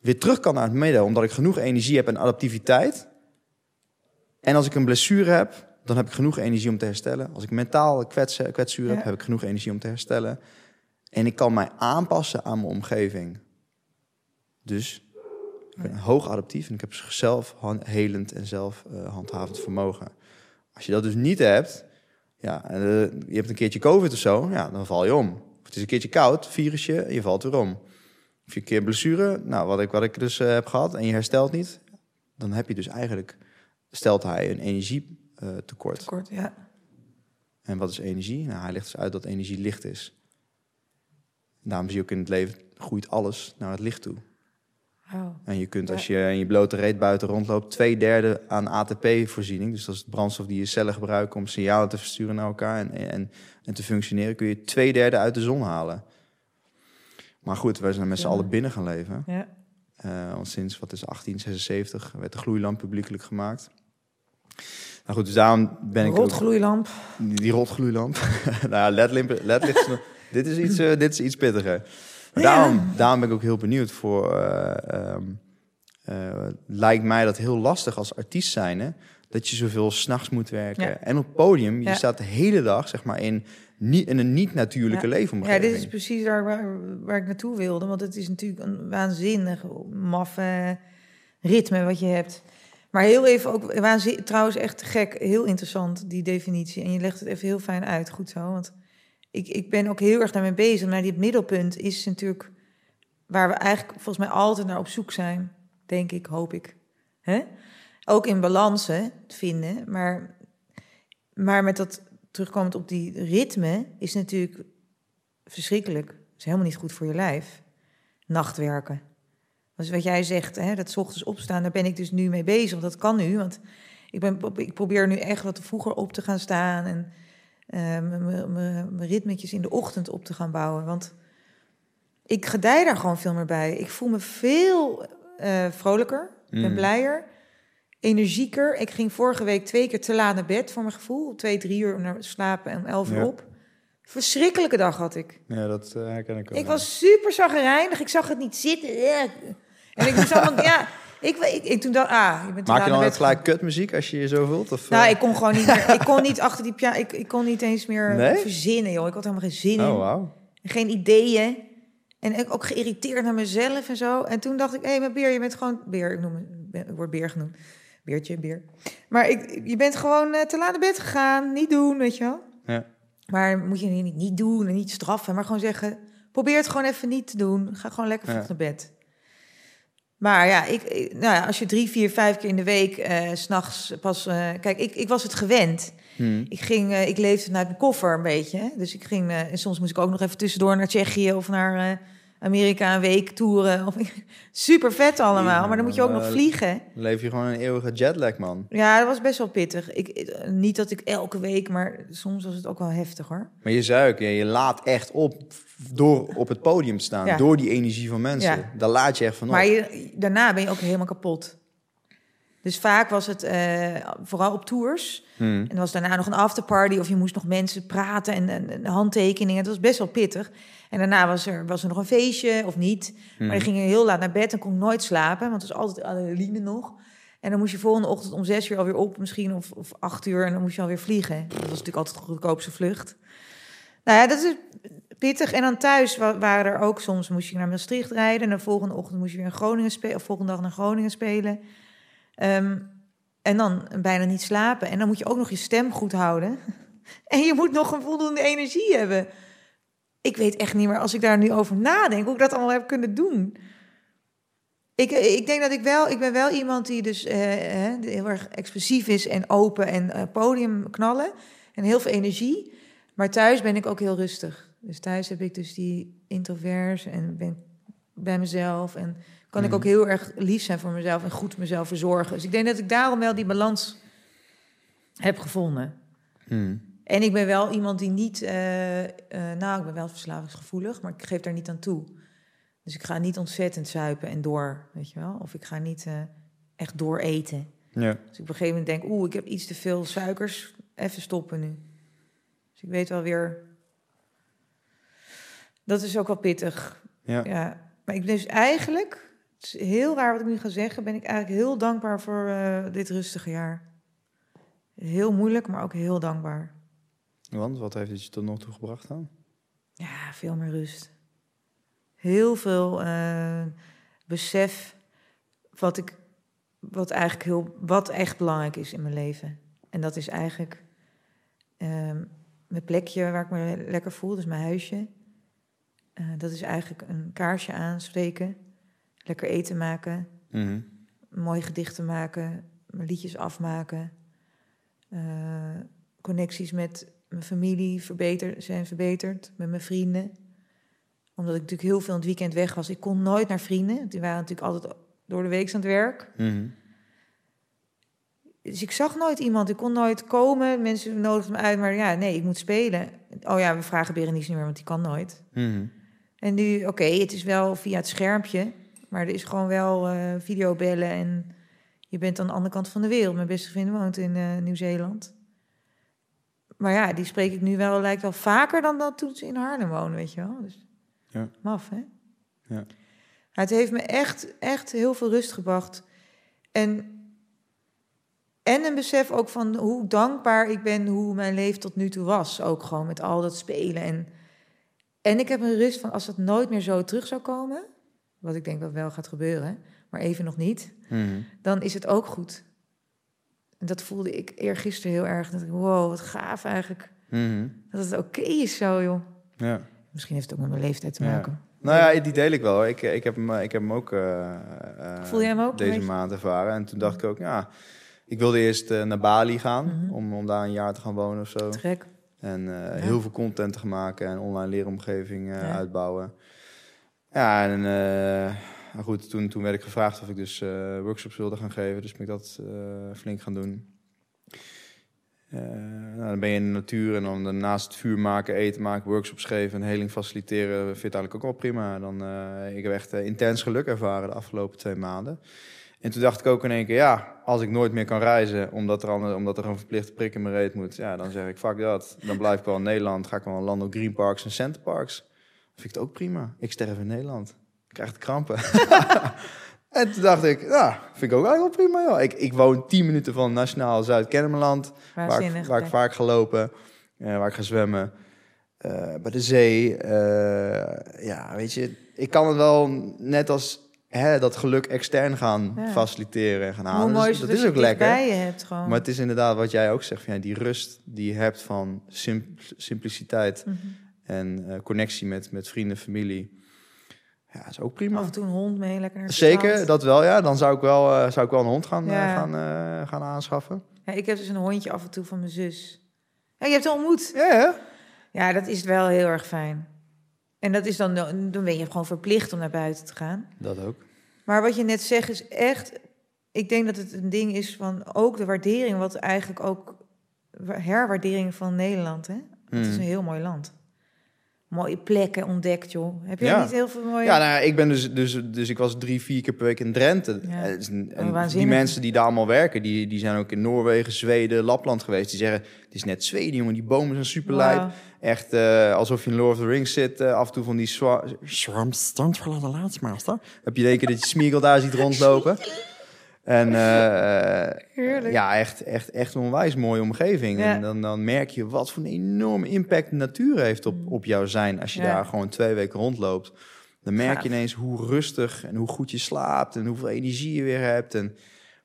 weer terug kan naar het midden, omdat ik genoeg energie heb en adaptiviteit. En als ik een blessure heb, dan heb ik genoeg energie om te herstellen. Als ik mentaal kwets, kwetsuur heb, Ja. heb ik genoeg energie om te herstellen. En ik kan mij aanpassen aan mijn omgeving. Dus ik ben hoog adaptief en ik heb zelf helend en zelf eh, handhavend vermogen. Als je dat dus niet hebt, ja, en, eh, je hebt een keertje COVID of zo, ja, dan val je om. Of het is een keertje koud, virusje, je valt weer om. Of je een keer blessure, nou, wat ik, wat ik dus eh, heb gehad, en je herstelt niet, dan heb je dus eigenlijk, stelt hij een energietekort. kort, ja. En wat is energie? Nou, hij legt dus uit dat energie licht is. Daarom zie je ook in het leven, groeit alles naar het licht toe. Wauw. En je kunt als je in je blote reet buiten rondloopt, twee derde aan ATP-voorziening, dus dat is het brandstof die je cellen gebruiken om signalen te versturen naar elkaar en, en, en te functioneren, kun je twee derde uit de zon halen. Maar goed, wij zijn met z'n Ja. allen binnen gaan leven. Ja. Eh, want sinds, wat is het, 1876 werd de gloeilamp publiekelijk gemaakt. Nou goed, dus daarom ben ik ook... Rotgloeilamp. Die, die rotgloeilamp. <laughs> nou ja, ledlicht <laughs> dit, is iets, eh, dit is iets pittiger. Maar Ja. daarom, daarom ben ik ook heel benieuwd voor... eh, lijkt mij dat heel lastig als artiest zijnde... dat je zoveel s'nachts moet werken. Ja. En op podium, je Ja. staat de hele dag zeg maar, in, niet, in een niet-natuurlijke Ja. leefomgeving. Ja, dit is precies waar, waar, waar ik naartoe wilde. Want het is natuurlijk een waanzinnig maffe ritme wat je hebt. Maar heel even ook, trouwens echt gek, heel interessant die definitie. En je legt het even heel fijn uit, goed zo. Want ik, ik ben ook heel erg daarmee bezig. Maar dit middelpunt is natuurlijk waar we eigenlijk volgens mij altijd naar op zoek zijn. Denk ik, hoop ik. Hè? Ook in balansen vinden. Maar, maar met dat terugkomend op die ritme is natuurlijk verschrikkelijk. Is helemaal niet goed voor je lijf. Nachtwerken. Dus wat jij zegt, hè, dat 's ochtends opstaan, daar ben ik dus nu mee bezig. Want dat kan nu, want ik, ben, ik probeer nu echt wat vroeger op te gaan staan... en eh, mijn- ritmetjes in de ochtend op te gaan bouwen. Want ik gedij daar gewoon veel meer bij. Ik voel me veel eh, vrolijker, ik ben Mm. blijer, energieker. Ik ging vorige week twee keer te laat naar bed voor mijn gevoel. Twee, drie uur naar slapen en om elf uur Ja. op. Verschrikkelijke dag had ik. Ja, dat eh, herken ik ook. Ik was super zagrijnig. Ik zag het niet zitten. En ik moest allemaal, ja, ik, ik, ik toen dacht, ah, je bent Maak je dan ook gelijk kutmuziek als je je zo voelt? Of, nou, eh? ik kon gewoon niet meer. Ik kon niet achter die piano. Ik, ik kon niet eens meer Nee? verzinnen, joh. Ik had helemaal geen zin in. Oh, wauw. Geen ideeën. En ik ook geïrriteerd naar mezelf en zo. En toen dacht ik, hé, hey, maar Beer, je bent gewoon... Beer, ik, noem me, ik word Beer genoemd. Beertje, Beer. Maar ik, je bent gewoon eh, te laat naar bed gegaan. Niet doen, weet je wel. Ja. Maar moet je niet, niet doen en niet straffen. Maar gewoon zeggen, probeer het gewoon even niet te doen. Ga gewoon lekker vroeg Ja. naar bed. Maar ja, ik, nou ja, als je drie, vier, vijf keer in de week eh, s s'nachts pas... eh, kijk, ik, ik was het gewend. Hm. Ik, ging, eh, ik leefde vanuit mijn koffer een beetje. hè. Dus ik ging, eh, en soms moest ik ook nog even tussendoor naar Tsjechië of naar eh, Amerika een week toeren. Of, <laughs> super vet allemaal, maar dan moet je ook nog vliegen. Leef je gewoon een eeuwige jetlag, man. Ja, dat was best wel pittig. Ik, eh, niet dat ik elke week, maar soms was het ook wel heftig hoor. Maar je zuik, je, je laat echt op door op het podium te staan. Ja. Door die energie van mensen. Daar laat je echt van op. Maar je, daarna ben je ook helemaal kapot. Dus vaak was het eh, vooral op tours. Hmm. En er was daarna nog een afterparty of je moest nog mensen praten en, en, en handtekeningen. Het was best wel pittig. En daarna was er, was er nog een feestje of niet. Maar Hmm. dan ging je heel laat naar bed en kon nooit slapen, want het was altijd adrenaline nog. En dan moest je volgende ochtend om zes uur alweer op, misschien of, of acht uur. En dan moest je alweer vliegen. Dat was natuurlijk altijd de goedkoopste vlucht. Nou ja, dat is pittig. En dan thuis wa- waren er ook soms, moest je naar Maastricht rijden. En de volgende ochtend moest je weer in Groningen spelen. Of volgende dag naar Groningen spelen. Ehm, en dan bijna niet slapen. En dan moet je ook nog je stem goed houden. <laughs> En je moet nog een voldoende energie hebben. Ik weet echt niet meer, als ik daar nu over nadenk, hoe ik dat allemaal heb kunnen doen. Ik, ik denk dat ik wel, ik ben wel iemand die dus eh, eh, heel erg expressief is en open en eh, podium knallen. En heel veel energie. Maar thuis ben ik ook heel rustig. Dus thuis heb ik dus die introvers en ben bij mezelf. En kan ik Mhm. ook heel erg lief zijn voor mezelf en goed mezelf verzorgen. Dus ik denk dat ik daarom wel die balans heb gevonden. Hmm. En ik ben wel iemand die niet... eh, nou, ik ben wel verslavingsgevoelig, maar ik geef daar niet aan toe. Dus ik ga niet ontzettend zuipen en door, weet je wel. Of ik ga niet eh, echt door eten. Ja. Dus ik op een gegeven moment denk, oeh, ik heb iets te veel suikers. Even stoppen nu. Dus ik weet wel weer... Dat is ook wel pittig. Ja. Ja, maar ik ben dus eigenlijk... Heel raar wat ik nu ga zeggen. Ben ik eigenlijk heel dankbaar voor eh, dit rustige jaar. Heel moeilijk, maar ook heel dankbaar. Want wat heeft het je tot nog toe gebracht dan? Ja, veel meer rust. Heel veel eh, besef wat ik, wat eigenlijk heel, wat echt belangrijk is in mijn leven. En dat is eigenlijk ehm, mijn plekje waar ik me lekker voel, dus mijn huisje. Eh, dat is eigenlijk een kaarsje aansteken, lekker eten maken, Mhm. mooie gedichten maken, mijn liedjes afmaken, eh, connecties met mijn familie verbeter, zijn verbeterd, met mijn vrienden. Omdat ik natuurlijk heel veel in het weekend weg was. Ik kon nooit naar vrienden, die waren natuurlijk altijd door de week aan het werk. Mhm. Dus ik zag nooit iemand, ik kon nooit komen. Mensen nodigden me uit, maar ja, nee, ik moet spelen. Oh ja, we vragen Berenice niet meer, want die kan nooit. Mhm. En nu, oké, het is wel via het schermpje, maar er is gewoon wel eh, videobellen en je bent aan de andere kant van de wereld. Mijn beste vriend woont in eh, Nieuw-Zeeland. Maar ja, die spreek ik nu wel, lijkt wel vaker dan dat toen ze in Haarlem wonen, weet je wel. Dus, Ja. Maf, hè? Ja. Het heeft me echt, echt heel veel rust gebracht. En, en een besef ook van hoe dankbaar ik ben hoe mijn leven tot nu toe was. Ook gewoon met al dat spelen. En, en ik heb een rust van als het nooit meer zo terug zou komen, wat ik denk dat wel gaat gebeuren, maar even nog niet, Mhm. dan is het ook goed. En dat voelde ik eergisteren heel erg. Dat ik, wow, wat gaaf eigenlijk. Mhm. Dat het oké is zo, joh. Ja. Misschien heeft het ook met mijn leeftijd te Ja. maken. Nou ja, die deel ik wel. Ik, ik, heb, hem, ik heb hem ook, eh, eh, Voel jij hem ook een deze maand ervaren. En toen dacht ik ook, ja, ik wilde eerst eh, naar Bali gaan Mhm. om, om daar een jaar te gaan wonen of zo. Te gek. En eh, Ja. heel veel content te maken en online leeromgeving eh, Ja. uitbouwen. Ja, en eh, goed, toen, toen werd ik gevraagd of ik dus eh, workshops wilde gaan geven. Dus ben ik dat eh, flink gaan doen. Nou, dan ben je in de natuur en dan naast het vuur maken, eten maken, workshops geven en heling faciliteren, vind het eigenlijk ook wel prima. Dan, ik heb echt intens geluk ervaren de afgelopen twee maanden. En toen dacht ik ook in één keer, ja, als ik nooit meer kan reizen, omdat er, omdat er een verplichte prik in mijn reet moet, ja, dan zeg ik, fuck dat. Dan blijf ik wel in Nederland, ga ik wel landen op Green Parks en Center Parks. Vind ik het ook prima. Ik sterf in Nederland. Ik krijg de krampen. <laughs> en toen dacht ik, ja, vind ik ook eigenlijk wel prima. Joh. Ik, ik woon 10 minuten van Nationaal Zuid-Kennemerland, waar ik, waar ik vaak ga lopen, eh, waar ik ga zwemmen. eh, bij de zee. eh, ja, weet je, ik kan het wel net als hè, dat geluk extern gaan Ja. faciliteren en gaan halen. Hoe Dus mooi is dat het is dat ook lekker. bij je hebt gewoon. Maar het is inderdaad wat jij ook zegt, van, ja, die rust die je hebt van sim- simpliciteit Mhm. En eh, connectie met, met vrienden, familie. Ja, is ook prima. Af en toe een hond mee, lekker naar Zeker, dat wel, ja. Dan zou ik wel, eh, zou ik wel een hond gaan, eh, Ja. gaan, gaan aanschaffen. Ja, ik heb dus een hondje af en toe van mijn zus. Ja, je hebt hem ontmoet. Ja, ja. Ja, dat is wel heel erg fijn. En dat is dan, dan ben je gewoon verplicht om naar buiten te gaan. Dat ook. Maar wat je net zegt is echt, ik denk dat het een ding is van ook de waardering, wat eigenlijk ook herwaardering van Nederland. Hè? Het is Mm. een heel mooi land. Mooie plekken ontdekt, joh. Heb jij Ja. niet heel veel mooie... Ja, nou, ja, ik ben dus, dus, dus ik was drie, vier keer per week in Drenthe. Ja. Een- Oh, En die mensen die daar allemaal werken, die, die zijn ook in Noorwegen, Zweden, Lapland geweest. Die zeggen, het is net Zweden, jongen. Die bomen zijn super lijp. Echt eh, alsof je in Lord of the Rings zit. eh, af en toe van die Swarm stand for the Laatsmaster. Heb je denken dat je Smeagol daar ziet rondlopen. <laughs> En eh, <laughs> ja, echt, echt, echt een onwijs mooie omgeving. Ja. En dan, dan merk je wat voor een enorme impact de natuur heeft op, op jouw zijn. Als je. Ja. daar gewoon twee weken rondloopt. Dan merk Gaaf. je ineens hoe rustig en hoe goed je slaapt. En hoeveel energie je weer hebt. En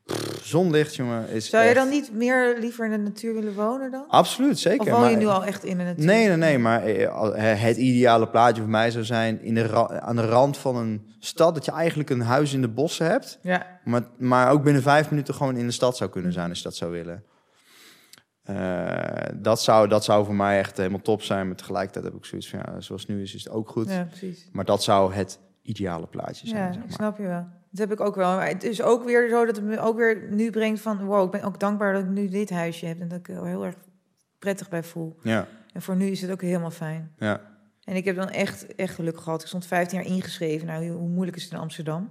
pff, zonlicht, jongen, is Zou je echt- dan niet meer liever in de natuur willen wonen dan? Absoluut, zeker. Of woon je maar- nu al echt in de natuur? Nee, nee, nee. Maar eh, he- het ideale plaatje voor mij zou zijn... In de aan de rand van een stad... dat je eigenlijk een huis in de bossen hebt... Ja, Maar, maar ook binnen vijf minuten gewoon in de stad zou kunnen zijn... als je dat zou willen. Eh, dat, zou, dat zou voor mij echt helemaal top zijn. Maar tegelijkertijd heb ik zoiets van... Ja, zoals nu is, is het ook goed. ja precies. Maar dat zou het ideale plaatje zijn, Ja, zeg ik maar. snap je wel. Dat heb ik ook wel. Maar het is ook weer zo dat het me ook weer nu brengt van... wow, ik ben ook dankbaar dat ik nu dit huisje heb... en dat ik er heel erg prettig bij voel. Ja, En voor nu is het ook helemaal fijn. ja. En ik heb dan echt, echt geluk gehad. Ik stond 15 jaar ingeschreven. Nou, hoe moeilijk is het in Amsterdam?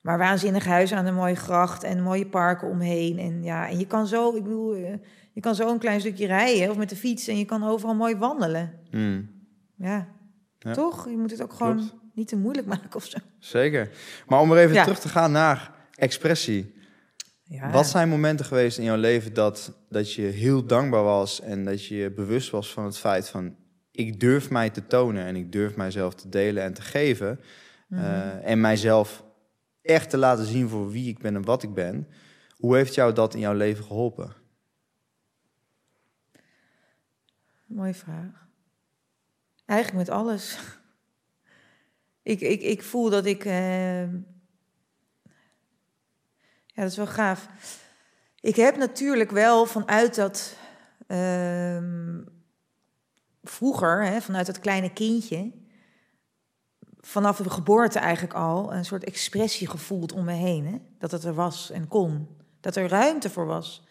Maar waanzinnig huis aan een mooie gracht en mooie parken omheen. En ja, en je kan zo, ik bedoel, eh, je kan zo een klein stukje rijden of met de fiets en je kan overal mooi wandelen. Mm, Ja, Ja. toch? Je moet het ook gewoon Klopt. Niet te moeilijk maken of zo. zeker. Maar om weer even Ja. terug te gaan naar expressie. Ja. Wat zijn momenten geweest in jouw leven dat, dat je heel dankbaar was en dat je bewust was van het feit van ik durf mij te tonen en ik durf mijzelf te delen en te geven Mhm. eh, en mijzelf echt te laten zien voor wie ik ben en wat ik ben. Hoe heeft jou dat in jouw leven geholpen? Mooie vraag. Eigenlijk met alles. Ik, ik, ik voel dat ik. eh, Ja, dat is wel gaaf. Ik heb natuurlijk wel vanuit dat. ehm, vroeger, hè, vanuit dat kleine kindje. Vanaf de geboorte eigenlijk al een soort expressie gevoeld om me heen. Hè? Dat het er was en kon. Dat er ruimte voor was.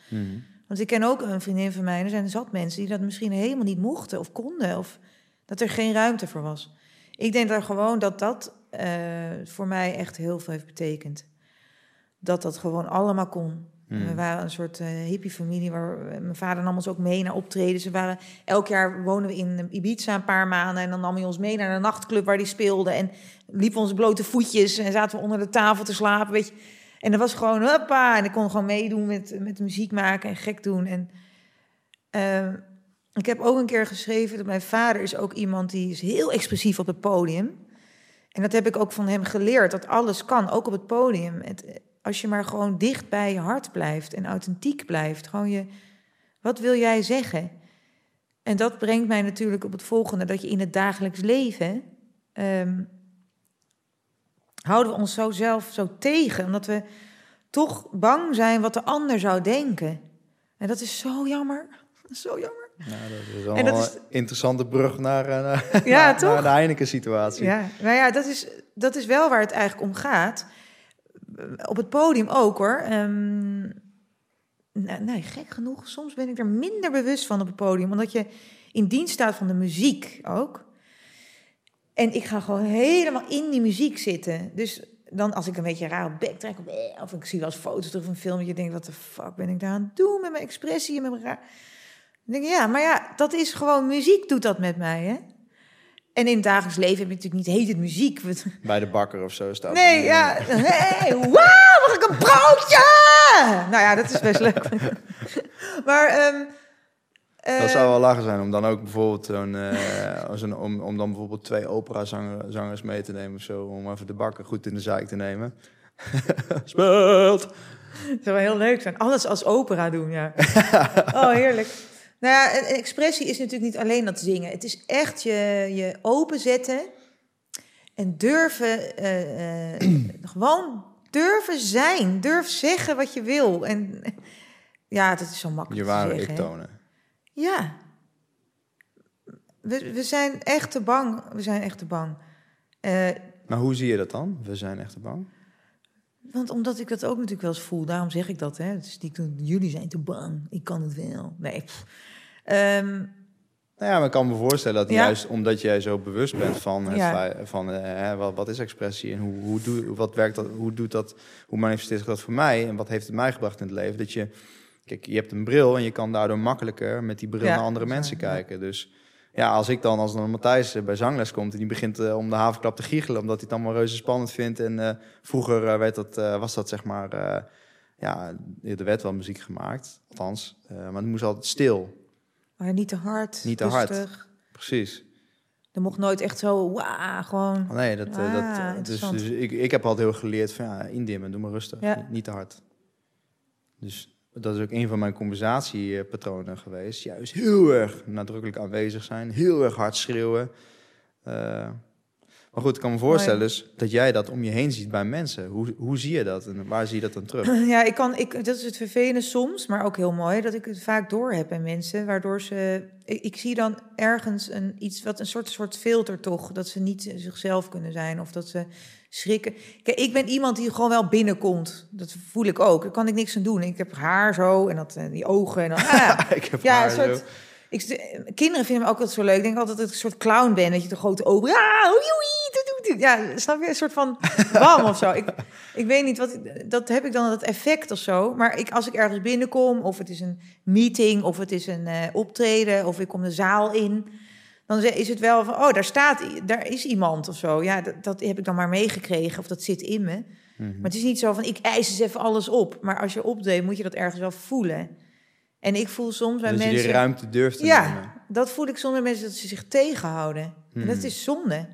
Want ik ken ook een vriendin van mij, er zijn zat mensen die dat misschien helemaal niet mochten of konden, of dat er geen ruimte voor was. Ik denk daar gewoon dat dat eh, voor mij echt heel veel heeft betekend. Dat dat gewoon allemaal kon. Hmm. We waren een soort eh hippie-familie waar mijn vader nam ons ook mee naar optreden. Ze waren, elk jaar wonen we in Ibiza een paar maanden en dan nam hij ons mee naar een nachtclub waar die speelde. En liepen onze blote voetjes en zaten we onder de tafel te slapen, weet je. En dat was gewoon, hoppa, en ik kon gewoon meedoen met, met muziek maken en gek doen. En eh, ik heb ook een keer geschreven dat mijn vader is ook iemand die is heel expressief op het podium. En dat heb ik ook van hem geleerd, dat alles kan, ook op het podium. Het, als je maar gewoon dicht bij je hart blijft en authentiek blijft. Gewoon je, wat wil jij zeggen? En dat brengt mij natuurlijk op het volgende, dat je in het dagelijks leven... ehm, houden we ons zo zelf zo tegen, omdat we toch bang zijn wat de ander zou denken. En dat is zo jammer. <laughs> Zo jammer. Dat is wel En dat een is- interessante brug naar, eh, naar, <laughs> Ja, naar, toch? naar de Heineken-situatie. Ja, nou ja, dat is, dat is wel waar het eigenlijk om gaat. Op het podium ook hoor. Ehm, nou, nee, gek genoeg. Soms ben ik er minder bewust van op het podium. Omdat je in dienst staat van de muziek ook. En ik ga gewoon helemaal in die muziek zitten. Dus dan als ik een beetje raar op bek trek... of ik zie wel eens foto's terug van een film... dat je denkt, wat de fuck ben ik daar aan het doen met mijn expressie en met mijn raar... Denk ik, ja, maar ja, dat is gewoon... muziek doet dat met mij, hè? En in het dagelijks leven heb je natuurlijk niet heet het muziek. Bij de bakker of zo staat Nee, ja. Hey, wauw, mag ik een broodje? Nou ja, dat is best leuk. <laughs> Maar, ehm eh, Dat zou wel lachen zijn om dan ook bijvoorbeeld zo'n, eh, om, om dan bijvoorbeeld twee operazangers mee te nemen of zo, om even de bakker goed in de zaak te nemen. <laughs> Speelt. Het zou wel heel leuk zijn. Alles als opera doen, ja. <laughs> Oh, heerlijk. Nou ja, expressie is natuurlijk niet alleen dat zingen. Het is echt je, je openzetten en durven, eh, eh, <clears throat> gewoon durven zijn. Durf zeggen wat je wil. En <laughs> ja, dat is zo makkelijk Je te ware zeggen. ik hè. tonen. Ja. we, we zijn echt te bang. We zijn echt te bang. Eh, Maar hoe zie je dat dan? We zijn echt te bang. want omdat ik dat ook natuurlijk wel eens voel, daarom zeg ik dat. Hè. Is niet, jullie zijn te bang, ik kan het wel. Nee. pff. Ehm, Nou ja, maar ik kan me voorstellen dat Ja. juist omdat jij zo bewust bent van, het Ja. feit- van eh, wat, wat is expressie en hoe, hoe, doe, wat werkt dat, hoe doet dat, hoe manifesteert dat voor mij en wat heeft het mij gebracht in het leven? Dat je, kijk, je hebt een bril en je kan daardoor makkelijker met die bril Ja, naar andere mensen kijken. Dus ja, als ik dan, als dan Matthijs eh, bij zangles komt en die begint eh, om de havenklap te giechelen omdat hij het allemaal reuze spannend vindt en vroeger werd dat, was dat zeg maar, ja, er werd wel muziek gemaakt, althans, maar het moest altijd stil. Maar niet te hard, Niet te hard. rustig. Precies. Er mocht nooit echt zo, wauw, gewoon... Oh, Nee, dat, eh, Ah, dat, eh, dus, dus ik, ik heb altijd heel geleerd van ja, indimmen, doe maar rustig, Ja. niet, niet te hard. Dus dat is ook een van mijn conversatiepatronen geweest. Juist heel erg nadrukkelijk aanwezig zijn, heel erg hard schreeuwen. Eh, maar goed, ik kan me voorstellen dus dat jij dat om je heen ziet bij mensen. Hoe, hoe zie je dat en waar zie je dat dan terug? <clears throat> Ja, ik kan, ik, dat is het vervelende soms, maar ook heel mooi, dat ik het vaak door heb bij mensen, waardoor ze, ik, ik zie dan ergens een, iets wat een soort, soort filter toch, dat ze niet zichzelf kunnen zijn of dat ze schrikken. Kijk, ik ben iemand die gewoon wel binnenkomt, dat voel ik ook, daar kan ik niks aan doen. Ik heb haar zo en dat, eh, die ogen en dan, <laughs> ah, ik heb ja, haar soort, zo. ik, kinderen vinden me ook altijd zo leuk. Ik denk altijd dat ik een soort clown ben. Dat je de grote ogen... Oei, oei, doe. Ja snap je? Een soort van bam of zo. Ik, ik weet niet, wat, dat heb ik dan, dat effect of zo. Maar ik, als ik ergens binnenkom, of het is een meeting... of het is een eh, optreden, of ik kom de zaal in... dan is het wel van, oh, daar staat, daar is iemand of zo. Ja, dat, dat heb ik dan maar meegekregen, of dat zit in me. Mhm. Maar het is niet zo van, ik eis eens even alles op. Maar als je opdeed, moet je dat ergens wel voelen. En ik voel soms bij dat mensen... je die ruimte durft te Ja, nemen. dat voel ik zonder mensen dat ze zich tegenhouden. En dat Hmm. is zonde.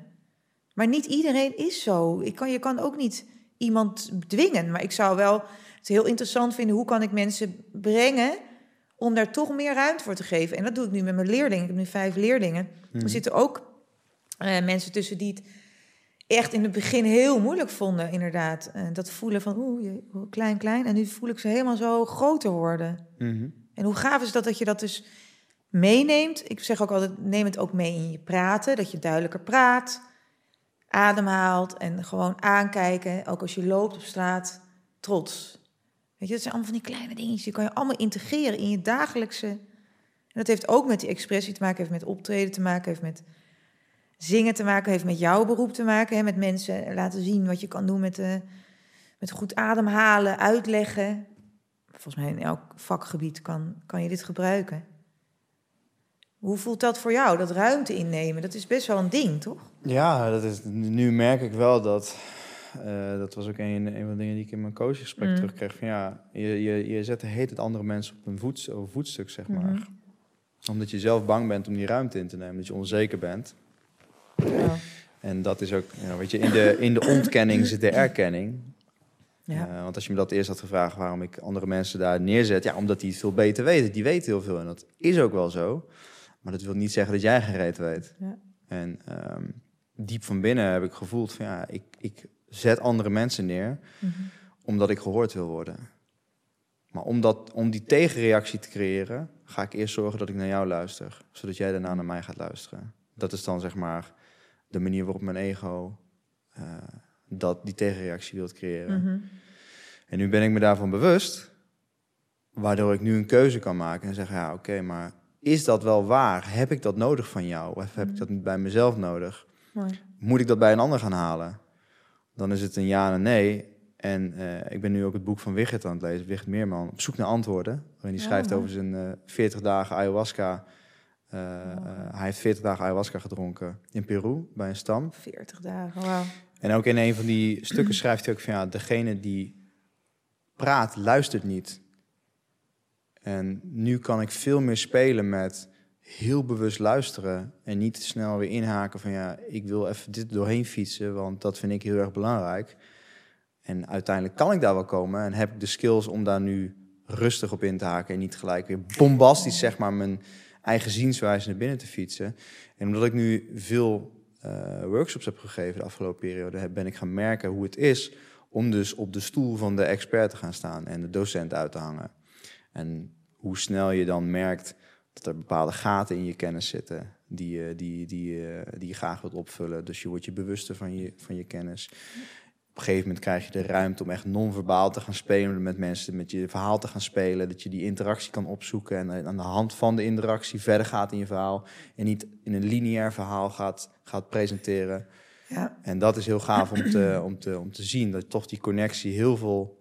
Maar niet iedereen is zo. Ik kan, je kan ook niet iemand dwingen. Maar ik zou wel het heel interessant vinden... hoe kan ik mensen brengen om daar toch meer ruimte voor te geven. En dat doe ik nu met mijn leerlingen. Ik heb nu vijf leerlingen. Mhm. Er zitten ook eh, mensen tussen die het echt in het begin heel moeilijk vonden, inderdaad. Eh, dat voelen van, oeh, je- oeh, klein, klein. En nu voel ik ze helemaal zo groter worden. Mhm. En hoe gaaf is dat dat je dat dus meeneemt? Ik zeg ook altijd, neem het ook mee in je praten. Dat je duidelijker praat, ademhaalt en gewoon aankijken. Ook als je loopt op straat, trots. Weet je, dat zijn allemaal van die kleine dingetjes. Die kan je allemaal integreren in je dagelijkse... En dat heeft ook met die expressie te maken, heeft met optreden te maken, heeft met zingen te maken, heeft met jouw beroep te maken. Hè, met mensen laten zien wat je kan doen met, eh, met goed ademhalen, uitleggen. Volgens mij in elk vakgebied kan, kan je dit gebruiken. Hoe voelt dat voor jou, dat ruimte innemen? Dat is best wel een ding, toch? Ja, dat is, nu merk ik wel dat. eh, dat was ook een, een van de dingen die ik in mijn coachgesprek Mm. terugkreeg. Van ja, je, je, je zet de heet het andere mensen op een voets, op voetstuk, zeg maar. Mhm. Omdat je zelf bang bent om die ruimte in te nemen. Dat je onzeker bent. Ja. En dat is ook, weet je, in de, in de ontkenning zit de erkenning. ja. Eh, want als je me dat eerst had gevraagd waarom ik andere mensen daar neerzet, ja, omdat die het veel beter weten. Die weten heel veel en dat is ook wel zo. Maar dat wil niet zeggen dat jij geen reet weet. Ja. En ehm, diep van binnen heb ik gevoeld van ja, ik, ik zet andere mensen neer Mhm. omdat ik gehoord wil worden. Maar om, dat, om die tegenreactie te creëren, ga ik eerst zorgen dat ik naar jou luister. Zodat jij daarna naar mij gaat luisteren. Dat is dan zeg maar de manier waarop mijn ego eh, dat, die tegenreactie wil creëren. Mhm. En nu ben ik me daarvan bewust, waardoor ik nu een keuze kan maken en zeggen, ja oké, maar is dat wel waar? Heb ik dat nodig van jou? Of heb ik dat niet bij mezelf nodig? Mooi. Moet ik dat bij een ander gaan halen? Dan is het een ja en een nee. En eh, ik ben nu ook het boek van Wigert aan het lezen, Wigert Meerman, op zoek naar antwoorden. Waarin hij Ja, schrijft over zijn eh 40 dagen ayahuasca. Eh, hij heeft 40 dagen ayahuasca gedronken in Peru, bij een stam. 40 dagen, wauw. En ook in een van die stukken schrijft hij ook van ja, degene die praat, luistert niet. En nu kan ik veel meer spelen met heel bewust luisteren en niet te snel weer inhaken van ja, ik wil even dit doorheen fietsen, want dat vind ik heel erg belangrijk. En uiteindelijk kan ik daar wel komen en heb ik de skills om daar nu rustig op in te haken en niet gelijk weer bombastisch zeg maar mijn eigen zienswijze naar binnen te fietsen. En omdat ik nu veel eh, workshops heb gegeven de afgelopen periode, ben ik gaan merken hoe het is om dus op de stoel van de expert te gaan staan en de docent uit te hangen. En hoe snel je dan merkt dat er bepaalde gaten in je kennis zitten. die, je- die, die, die je graag wilt opvullen. Dus je wordt je bewuster van je, van je kennis. Op een gegeven moment krijg je de ruimte om echt non-verbaal te gaan spelen met mensen, met je verhaal te gaan spelen. Dat je die interactie kan opzoeken en eh, aan de hand van de interactie verder gaat in je verhaal. En niet in een lineair verhaal gaat, gaat presenteren. Ja. En dat is heel gaaf om te, om, te, om te zien dat toch die connectie heel veel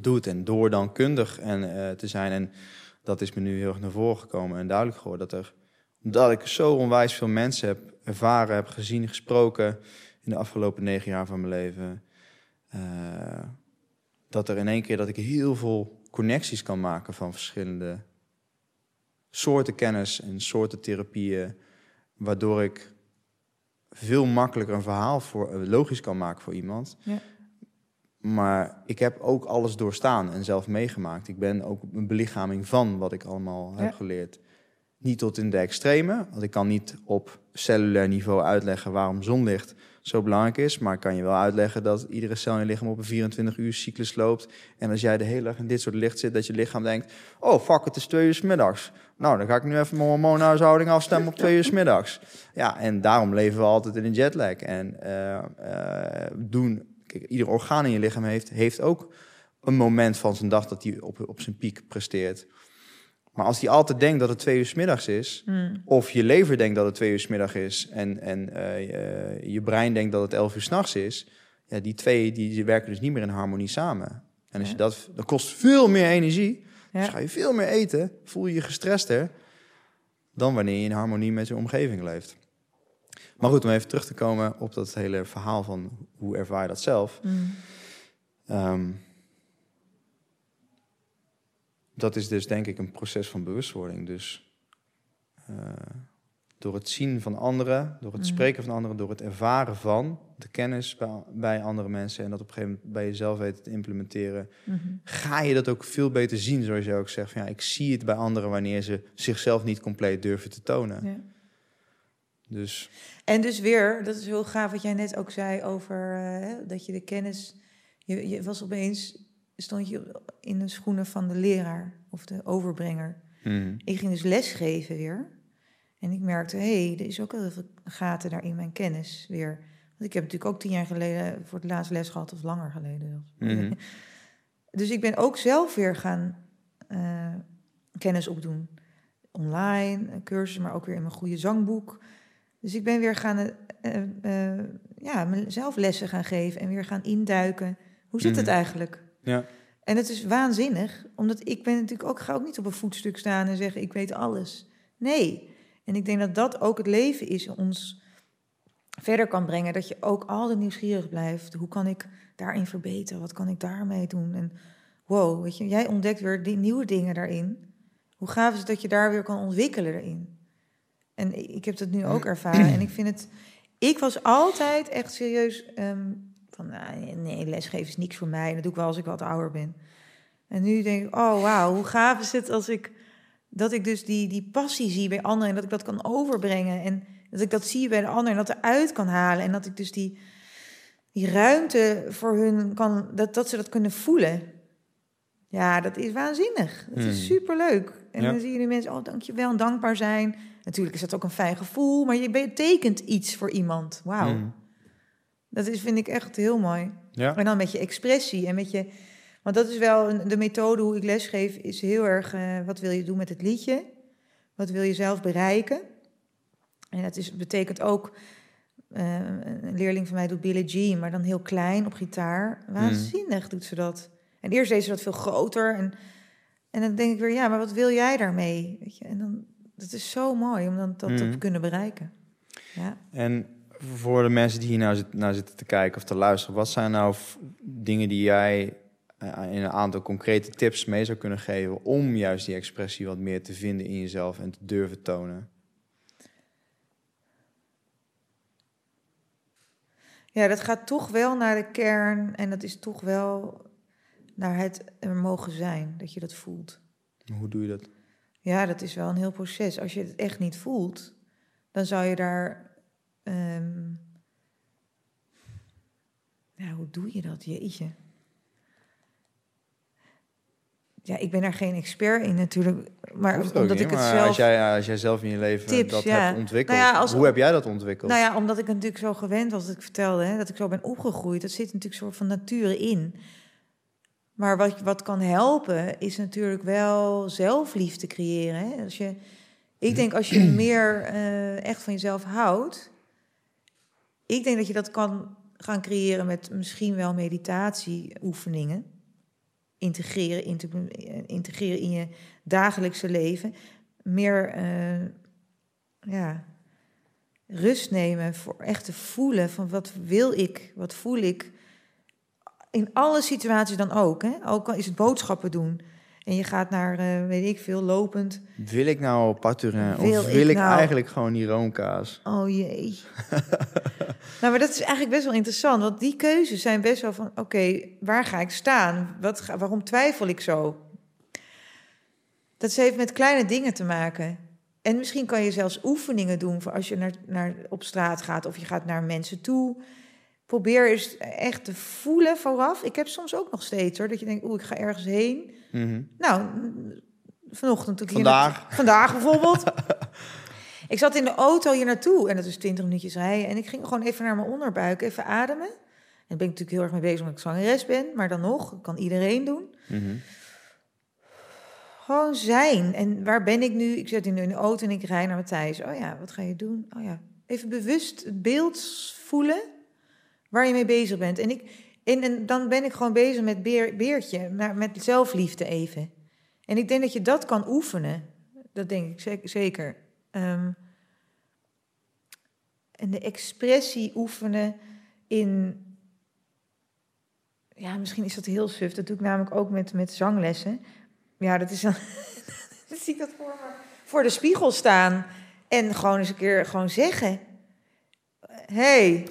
doet. En door dan kundig en, eh, te zijn. En dat is me nu heel erg naar voren gekomen en duidelijk geworden. Dat er, omdat ik zo onwijs veel mensen heb ervaren, heb gezien, gesproken in de afgelopen negen jaar van mijn leven. eh, dat er in één keer dat ik heel veel connecties kan maken van verschillende soorten kennis en soorten therapieën. Waardoor ik veel makkelijker een verhaal voor, logisch kan maken voor iemand. Ja. Maar ik heb ook alles doorstaan en zelf meegemaakt. Ik ben ook een belichaming van wat ik allemaal heb geleerd. Niet tot in de extreme, want ik kan niet op cellulair niveau uitleggen waarom zonlicht zo belangrijk is. Maar ik kan je wel uitleggen dat iedere cel in je lichaam op een 24 uur cyclus loopt. En als jij de hele dag in dit soort licht zit, dat je lichaam denkt... oh fuck, het is twee uur 's middags. Nou, dan ga ik nu even mijn hormoonhuishouding afstemmen op twee uur 's middags. Ja, en daarom leven we altijd in een jetlag. En eh, doen... Kijk, ieder orgaan in je lichaam heeft, heeft ook een moment van zijn dag dat hij op, op zijn piek presteert. Maar als hij altijd denkt dat het twee uur 's middags is, Hmm. of je lever denkt dat het twee uur 's middag is en, en eh, je, je brein denkt dat het elf uur s'nachts is, ja, die twee die, die werken dus niet meer in harmonie samen. En als je Ja. dat, dat kost veel meer energie. Ja. Dus ga je veel meer eten, voel je je gestrester dan wanneer je in harmonie met je omgeving leeft. Maar goed, om even terug te komen op dat hele verhaal van hoe ervaar je dat zelf. Hmm. Ehm, dat is dus denk ik een proces van bewustwording. Dus eh, door het zien van anderen, door het Mhm. spreken van anderen, door het ervaren van de kennis bij, bij andere mensen en dat op een gegeven moment bij jezelf weten te implementeren, Mhm. ga je dat ook veel beter zien, zoals je ook zegt. Van, ja, ik zie het bij anderen wanneer ze zichzelf niet compleet durven te tonen. Ja. Dus En dus weer, dat is heel gaaf wat jij net ook zei over eh, hè, dat je de kennis. Je, je was opeens, stond je in de schoenen van de leraar of de overbrenger. mhm, Ik ging dus lesgeven weer. En ik merkte, hé, hey, er is ook heel veel gaten daar in mijn kennis weer. Want ik heb natuurlijk ook tien jaar geleden voor het laatst les gehad, of langer geleden. mhm, <laughs> Dus ik ben ook zelf weer gaan eh, kennis opdoen. Online, cursus, maar ook weer in mijn goede zangboek. Dus ik ben weer gaan eh, ja, mezelf lessen gaan geven en weer gaan induiken. Hoe zit het Mhm. eigenlijk? ja, En het is waanzinnig, omdat ik ben natuurlijk ook, ga ook niet op een voetstuk staan en zeggen ik weet alles. Nee. En ik denk dat dat ook het leven is, ons verder kan brengen. Dat je ook altijd nieuwsgierig blijft. Hoe kan ik daarin verbeteren? Wat kan ik daarmee doen? En wow, weet je, jij ontdekt weer die nieuwe dingen daarin. Hoe gaaf is het dat je daar weer kan ontwikkelen erin? En ik heb dat nu ook <clears throat> ervaren. En ik vind het. Ik was altijd echt serieus. ehm, van nou, nee, lesgeven is niks voor mij. Dat doe ik wel als ik wat ouder ben. En nu denk ik, oh wauw, hoe gaaf is het als ik. Dat ik dus die, die passie zie bij anderen en dat ik dat kan overbrengen. En dat ik dat zie bij de ander en dat eruit kan halen. En dat ik dus die, die ruimte voor hun kan. Dat, dat ze dat kunnen voelen. Ja, dat is waanzinnig. Dat is Hmm. superleuk. En Ja. dan zie je die mensen, oh dankjewel en dankbaar zijn. Natuurlijk is dat ook een fijn gevoel, maar je betekent iets voor iemand. Wauw. mhm, Dat is, vind ik echt heel mooi. ja, En dan met je expressie en met je... Want dat is wel een, de methode hoe ik lesgeef, is heel erg... eh, wat wil je doen met het liedje? Wat wil je zelf bereiken? En dat is, betekent ook... eh, een leerling van mij doet Billie Jean, maar dan heel klein op gitaar. Waanzinnig doet ze dat. En eerst deed ze dat veel groter. En, en dan denk ik weer, ja, maar wat wil jij daarmee? Weet je? En dan, dat is zo mooi om dan dat Mhm. te kunnen bereiken. Ja. En voor de mensen die hier nou zit, naar zitten te kijken of te luisteren, wat zijn nou dingen die jij eh, in een aantal concrete tips mee zou kunnen geven om juist die expressie wat meer te vinden in jezelf en te durven tonen? Ja, dat gaat toch wel naar de kern en dat is toch wel naar het er mogen zijn, dat je dat voelt. Hoe doe je dat? Ja, dat is wel een heel proces. Als je het echt niet voelt, dan zou je daar. ja, hoe doe je dat? Jeetje. Ja, ik ben daar geen expert in natuurlijk. Maar omdat niet, ik het maar zelf. Als jij, als jij zelf in je leven Tips, dat ja. hebt ontwikkeld, Nou ja, als- hoe heb jij dat ontwikkeld? Nou ja, omdat ik natuurlijk zo gewend was, dat ik vertelde, hè, dat ik zo ben opgegroeid. Dat zit natuurlijk soort van nature in. Maar wat, wat kan helpen, is natuurlijk wel zelfliefde creëren. Hè? Als je, ik denk als je <clears throat> meer eh, echt van jezelf houdt. Ik denk dat je dat kan gaan creëren met misschien wel meditatieoefeningen. Integreren, inte- integreren in je dagelijkse leven. Meer eh, ja, rust nemen, voor echt te voelen van wat wil ik, wat voel ik. In alle situaties dan ook. Hè? Ook al is het boodschappen doen. En je gaat naar, eh, weet ik veel, lopend. Wil ik nou Paturin Wil of wil ik, nou- eigenlijk gewoon die roomkaas? Oh jee. <laughs> nou, maar dat is eigenlijk best wel interessant. Want die keuzes zijn best wel van... Oké, waar ga ik staan? Wat ga, waarom twijfel ik zo? Dat heeft met kleine dingen te maken. En misschien kan je zelfs oefeningen doen... voor als je naar, naar, op straat gaat of je gaat naar mensen toe. Probeer eens echt te voelen vooraf. Ik heb soms ook nog steeds hoor... dat je denkt, oeh, ik ga ergens heen. Mhm. Nou, vanochtend toen ik hier Vandaag. vandaag bijvoorbeeld. <laughs> ik zat in de auto hier naartoe en dat is 20 minuutjes rijden. En ik ging gewoon even naar mijn onderbuik, even ademen. En daar ben ik natuurlijk heel erg mee bezig omdat ik zangeres ben. Maar dan nog, kan iedereen doen. Mhm. Gewoon zijn. En waar ben ik nu? Ik zit in de auto en ik rij naar Matthijs. Oh ja, wat ga je doen? Oh ja, even bewust het beeld voelen waar je mee bezig bent. En, ik, en, en dan ben ik gewoon bezig met beer, Beertje, met zelfliefde even. En ik denk dat je dat kan oefenen. Dat denk ik zeker. Ehm, en de expressie oefenen in... Ja, misschien is dat heel suf. Dat doe ik namelijk ook met, met zanglessen. Ja, dat is dan... <laughs> dan zie ik dat voor me. Voor de spiegel staan. En gewoon eens een keer gewoon zeggen... hey,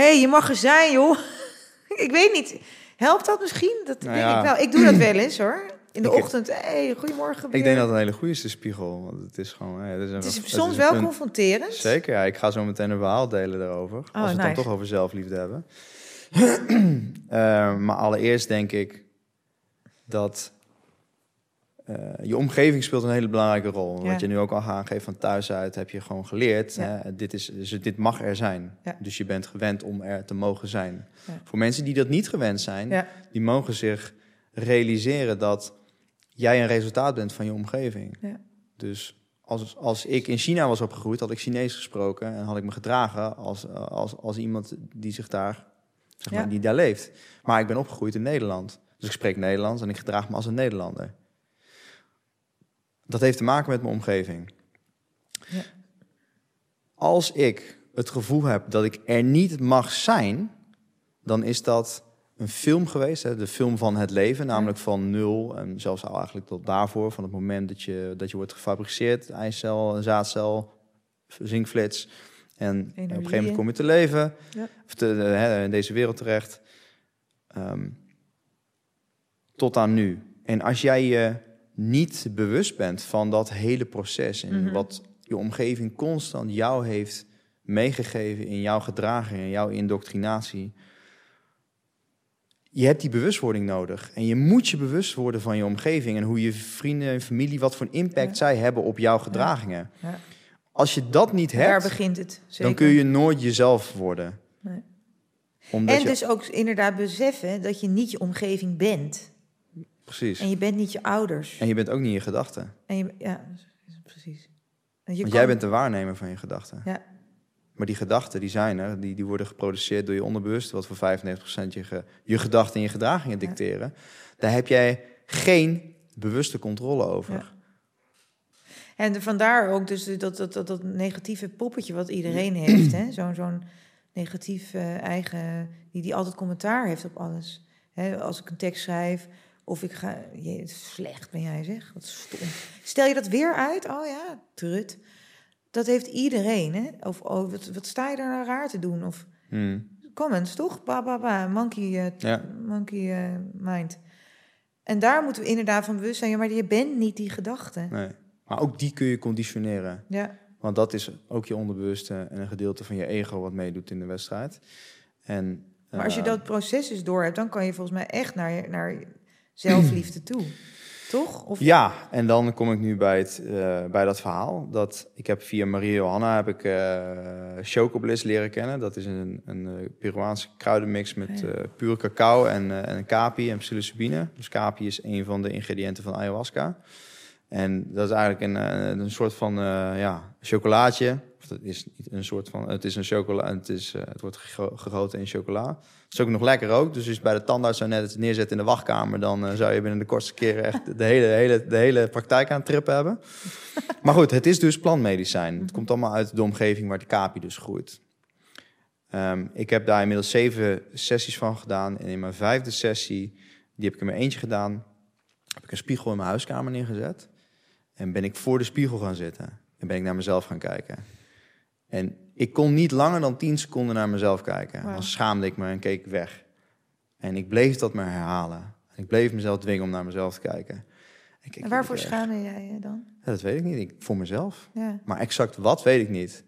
hey, je mag er zijn, joh. <laughs> ik weet niet. Helpt dat misschien? Dat Nou denk ja. ik wel. Ik doe dat wel eens, hoor. In de Ik- ochtend, hey, goedemorgen. Ik denk dat het een hele goede is, de spiegel. Want het is gewoon... is, een, Het is het soms wel punt. confronterend. Zeker, ja. Ik ga zo meteen een verhaal delen daarover. als we het dan toch over zelfliefde hebben. <clears throat> Eh, maar allereerst denk ik dat eh, je omgeving speelt een hele belangrijke rol. Ja. Wat je nu ook al aangeeft van thuis uit, heb je gewoon geleerd. Ja. Hè, dit, is, dus dit mag er zijn. Ja. Dus je bent gewend om er te mogen zijn. Voor mensen die dat niet gewend zijn, die mogen zich realiseren dat jij een resultaat bent van je omgeving. Ja. Dus als, als ik in China was opgegroeid, had ik Chinees gesproken en had ik me gedragen als, als, als iemand die zich daar, zeg maar, die daar leeft. Maar ik ben opgegroeid in Nederland. Dus ik spreek Nederlands en ik gedraag me als een Nederlander. Dat heeft te maken met mijn omgeving. Ja. Als ik het gevoel heb dat ik er niet mag zijn, dan is dat een film geweest, hè, de film van het leven, namelijk van nul en zelfs al eigenlijk tot daarvoor, van het moment dat je, dat je wordt gefabriceerd, eicel, zaadcel, zinkflits, en op een gegeven moment kom je te leven, Ja. of te, eh, hè, in deze wereld terecht, Ehm, tot aan nu. En als jij je niet bewust bent van dat hele proces en Mhm. wat je omgeving constant jou heeft meegegeven in jouw gedraging en jouw indoctrinatie. Je hebt die bewustwording nodig. En je moet je bewust worden van je omgeving en hoe je vrienden en familie, wat voor een impact Ja. zij hebben op jouw gedragingen. Ja. Als je dat niet Daar hebt, begint het. Zeker. dan kun je nooit jezelf worden. Nee. Omdat En je, dus ook inderdaad beseffen dat je niet je omgeving bent. Precies. En je bent niet je ouders. En je bent ook niet je gedachten. En je, ja, precies. Je Want kan- jij bent de waarnemer van je gedachten. Ja. Maar die gedachten, die zijn er. Die, die worden geproduceerd door je onderbewust. Wat voor 95% je, ge- je gedachten en je gedragingen Ja. dicteren. Daar heb jij geen bewuste controle over. Ja. En vandaar ook dus dat, dat, dat, dat negatieve poppetje wat iedereen <clears throat> heeft. hè? Zo'n zo'n negatief eigen... Die, die altijd commentaar heeft op alles. Hè, als ik een tekst schrijf of ik ga... Je, slecht ben jij zeg, wat stom. Stel je dat weer uit? Oh ja, trut. Dat heeft iedereen, hè? Of oh, wat, wat sta je daar nou raar te doen? Of Hmm. comments, toch? Ba, ba, ba. Monkey, eh, Ja. monkey eh, mind. En daar moeten we inderdaad van bewust zijn. Ja, maar je bent niet die gedachte. Nee. Maar ook die kun je conditioneren. Ja, Want dat is ook je onderbewuste en een gedeelte van je ego wat meedoet in de wedstrijd. En, maar als je eh, dat proces dus door hebt, dan kan je volgens mij echt naar, naar zelfliefde toe. Toch? Of... Ja, en dan kom ik nu bij, het, eh, bij dat verhaal. Dat ik heb via Maria Johanna heb ik uh, Chocobliss leren kennen. Dat is een, een eh, Peruaanse kruidenmix met uh, pure cacao en, en kapi en psilocybine. Dus kapi is een van de ingrediënten van ayahuasca. En dat is eigenlijk een, een soort van ja, chocolaatje. Dat is niet een soort van. Het is een chocola. Het, is, het wordt gegoten in chocola is ook nog lekker ook. Dus als je bij de tandarts zo net het neerzet in de wachtkamer... dan uh, zou je binnen de kortste keren echt de hele, hele, de hele praktijk aan het trippen hebben. <laughs> maar goed, het is dus plantmedicijn. Het komt allemaal uit de omgeving waar de kapi dus groeit. Um, ik heb daar inmiddels zeven sessies van gedaan. En in mijn vijfde sessie, die heb ik er maar eentje gedaan... heb ik een spiegel in mijn huiskamer neergezet. En ben ik voor de spiegel gaan zitten. En ben ik naar mezelf gaan kijken. En ik kon niet langer dan 10 seconden naar mezelf kijken. Dan schaamde ik me en keek weg. En ik bleef dat maar herhalen. Ik bleef mezelf dwingen om naar mezelf te kijken. en waarvoor schaamde jij je dan? Ja, dat weet ik niet. Ik, voor mezelf. Ja. Maar exact wat weet ik niet.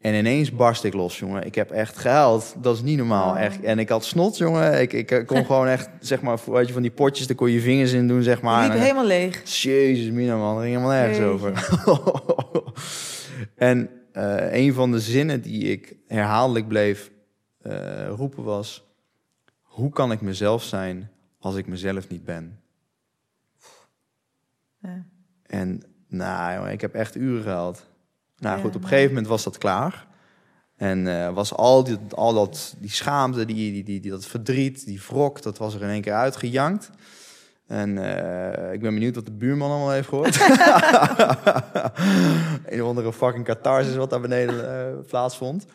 En ineens barst ik los, jongen. Ik heb echt gehuild. Dat is niet normaal. Echt. En ik had snot, jongen. Ik, ik kon <laughs> gewoon echt, zeg maar, weet je, van die potjes, daar kon je je vingers in doen, zeg maar. Liep helemaal leeg. Jezus, mina man. Er ging helemaal nergens over. <laughs> en uh, een van de zinnen die ik herhaaldelijk bleef uh, roepen was: Hoe kan ik mezelf zijn als ik mezelf niet ben? Ja. En nou, ik heb echt uren gehaald. Nou goed, op een gegeven moment was dat klaar. En uh, was al, die, al dat, die schaamte, die, die, die, die, dat verdriet, die wrok, dat was er in één keer uitgejankt. En uh, ik ben benieuwd wat de buurman allemaal heeft gehoord. <laughs> <laughs> een of andere fucking catharsis wat daar beneden uh, plaatsvond.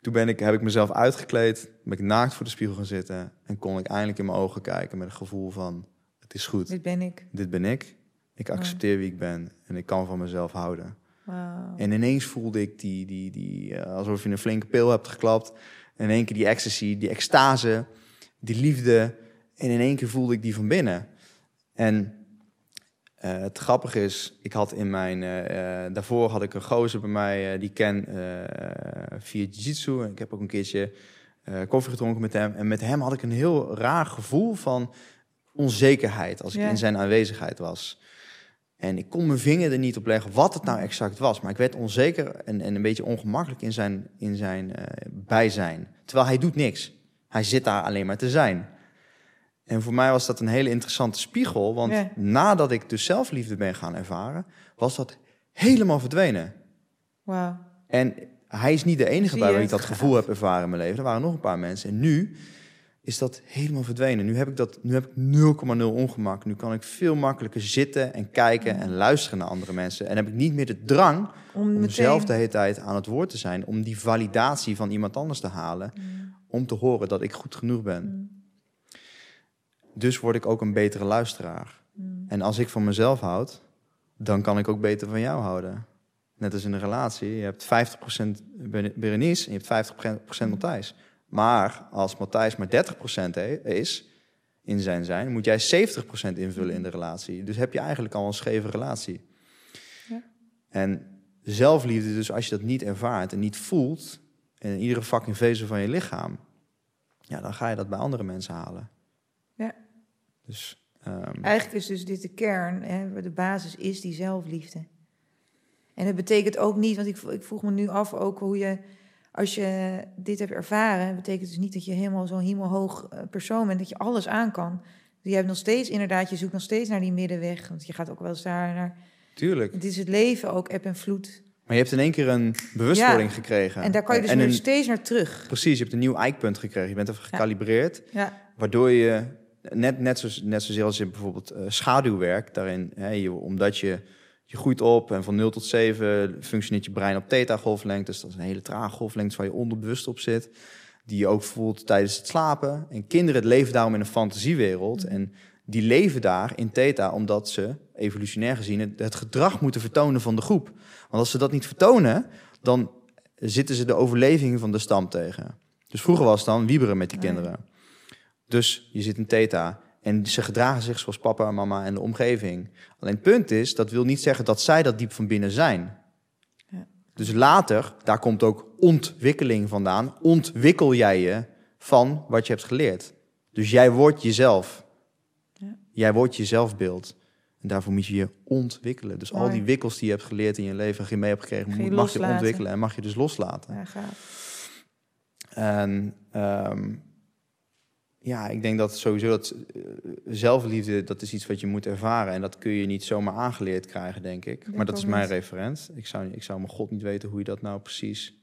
Toen ben ik, heb ik mezelf uitgekleed, ben ik naakt voor de spiegel gaan zitten... en kon ik eindelijk in mijn ogen kijken met een gevoel van... het is goed. Dit ben ik. Dit ben ik. Ik accepteer wie ik ben en ik kan van mezelf houden. Wow. En ineens voelde ik die, die, die uh, alsof je een flinke pil hebt geklapt. En in één keer die ecstasy, die extase, die liefde. En in één keer voelde ik die van binnen. En uh, het grappige is, ik had in mijn, uh, daarvoor had ik een gozer bij mij, die ken via jiu-jitsu. Ik heb ook een keertje koffie gedronken met hem. En met hem had ik een heel raar gevoel van onzekerheid als ik in zijn aanwezigheid was. En ik kon mijn vinger er niet op leggen wat het nou exact was. Maar ik werd onzeker en, en een beetje ongemakkelijk in zijn, in zijn bijzijn. Terwijl hij doet niks. Hij zit daar alleen maar te zijn. En voor mij was dat een hele interessante spiegel. Want nadat ik dus zelfliefde ben gaan ervaren, was dat helemaal verdwenen. Wow. En hij is niet de enige bij wie ik dat gevoel heb ervaren in mijn leven. Er waren nog een paar mensen. En nu is dat helemaal verdwenen. Nu heb ik dat, nu heb ik 0,0 ongemak. Nu kan ik veel makkelijker zitten en kijken en luisteren naar andere mensen. En heb ik niet meer de drang om, om zelf de hele tijd aan het woord te zijn. Om die validatie van iemand anders te halen. Mm. Om te horen dat ik goed genoeg ben. Mm. Dus word ik ook een betere luisteraar. Hmm. En als ik van mezelf houd, dan kan ik ook beter van jou houden. Net als in een relatie. Je hebt 50% Berenice en je hebt 50% Matthijs. Maar als Matthijs maar 30% is in zijn zijn, moet jij 70% invullen in de relatie. Dus heb je eigenlijk al een scheve relatie. Ja. En zelfliefde, dus als je dat niet ervaart en niet voelt, in iedere fucking vezel van je lichaam, ja, dan ga je dat bij andere mensen halen. Ja. Dus, um... Eigenlijk is dus dit de kern, hè, de basis is die zelfliefde. En het betekent ook niet, want ik, ik vroeg me nu af ook hoe je, als je dit hebt ervaren, betekent dus niet dat je helemaal zo'n hemelhoog eh, persoon bent, dat je alles aan kan. Je hebt nog steeds, inderdaad, je zoekt nog steeds naar die middenweg, want je gaat ook wel eens daar naar. Tuurlijk. Het is het leven ook, eb en vloed. Maar je hebt in één keer een bewustwording gekregen. En daar kan je dus nu steeds naar terug. Precies, je hebt een nieuw eikpunt gekregen. Je bent even gecalibreerd. Ja. Waardoor je net, net, zo, net zozeer als in bijvoorbeeld uh, schaduwwerk, daarin, hè, je, omdat je, je groeit op en van 0 tot 7 functioneert je brein op theta-golflengtes. Dat is een hele trage golflengte waar je onderbewust op zit, die je ook voelt tijdens het slapen. En kinderen leven daarom in een fantasiewereld en die leven daar in theta omdat ze, evolutionair gezien, het, het gedrag moeten vertonen van de groep. Want als ze dat niet vertonen, dan zitten ze de overleving van de stam tegen. Dus vroeger was het dan wieberen met die kinderen. Dus je zit in theta. En ze gedragen zich zoals papa en mama en de omgeving. Alleen het punt is, dat wil niet zeggen dat zij dat diep van binnen zijn. Ja. Dus later, daar komt ook ontwikkeling vandaan. Ontwikkel jij je van wat je hebt geleerd. Dus jij wordt jezelf. Ja. Jij wordt je zelfbeeld. En daarvoor moet je je ontwikkelen. Dus al die wikkels die je hebt geleerd in je leven, je mee hebt gekregen, je mag je ontwikkelen en mag je dus loslaten. Ja, gaaf. En ehm, ja, ik denk dat sowieso dat eh, zelfliefde, dat is iets wat je moet ervaren. En dat kun je niet zomaar aangeleerd krijgen, denk ik. Maar dat is mijn niet. referent. Ik zou, ik zou mijn god niet weten hoe je dat nou precies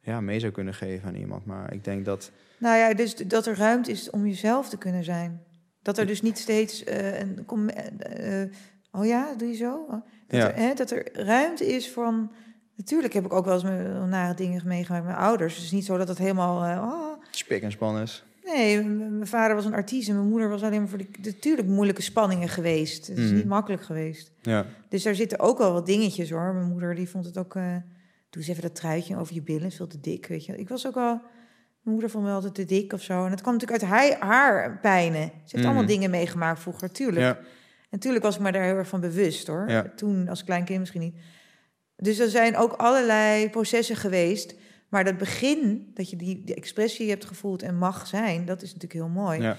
ja, mee zou kunnen geven aan iemand. Maar ik denk dat... Nou ja, dus dat er ruimte is om jezelf te kunnen zijn. Dat er dus niet steeds eh, een... com- eh, oh ja, doe je zo? Oh, Dat, Ja. er, hè, dat er ruimte is van... Natuurlijk heb ik ook wel eens mijn nare dingen meegemaakt met mijn ouders. Het is niet zo dat het helemaal... oh, Spik en span is. Nee, mijn vader was een artiest en mijn moeder was alleen maar voor de... Natuurlijk moeilijke spanningen geweest. Het is Mhm. niet makkelijk geweest. Ja. Dus daar zitten ook wel wat dingetjes hoor. Mijn moeder die vond het ook. eh doe eens even dat truitje over je billen, is veel te dik. Weet je. Ik was ook wel. Mijn moeder vond me altijd te dik of zo. En het kwam natuurlijk uit haar, haar pijnen. Ze heeft Mhm. allemaal dingen meegemaakt vroeger, tuurlijk. Ja. En natuurlijk was ik me daar heel erg van bewust hoor. Ja. Toen als klein kind misschien niet. Dus er zijn ook allerlei processen geweest. Maar dat begin, dat je die, die expressie hebt gevoeld en mag zijn, dat is natuurlijk heel mooi. Ja.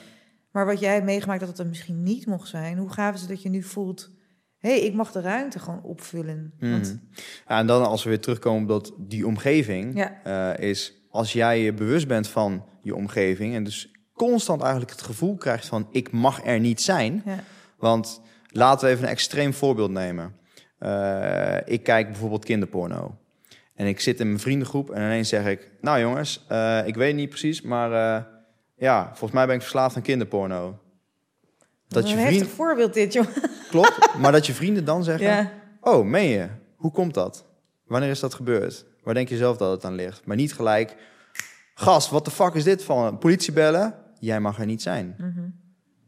Maar wat jij hebt meegemaakt dat het er misschien niet mocht zijn, hoe is het dat je nu voelt, hé, hey, ik mag de ruimte gewoon opvullen. Want, Mhm. Ja, en dan als we weer terugkomen op dat die omgeving, Ja. eh, is als jij je bewust bent van je omgeving en dus constant eigenlijk het gevoel krijgt van ik mag er niet zijn. ja, Want laten we even een extreem voorbeeld nemen. Eh, ik kijk bijvoorbeeld kinderporno. En ik zit in mijn vriendengroep en ineens zeg ik... Nou jongens, eh, ik weet niet precies, maar eh, ja, volgens mij ben ik verslaafd aan kinderporno. Dat Wat je een vriend... heftig voorbeeld dit, joh. Klopt, <laughs> maar dat je vrienden dan zeggen... Ja, Oh, meen je? Hoe komt dat? Wanneer is dat gebeurd? Waar denk je zelf dat het aan ligt? Maar niet gelijk... Gast, wat de fuck is dit van? Politie bellen? Jij mag er niet zijn. Mhm.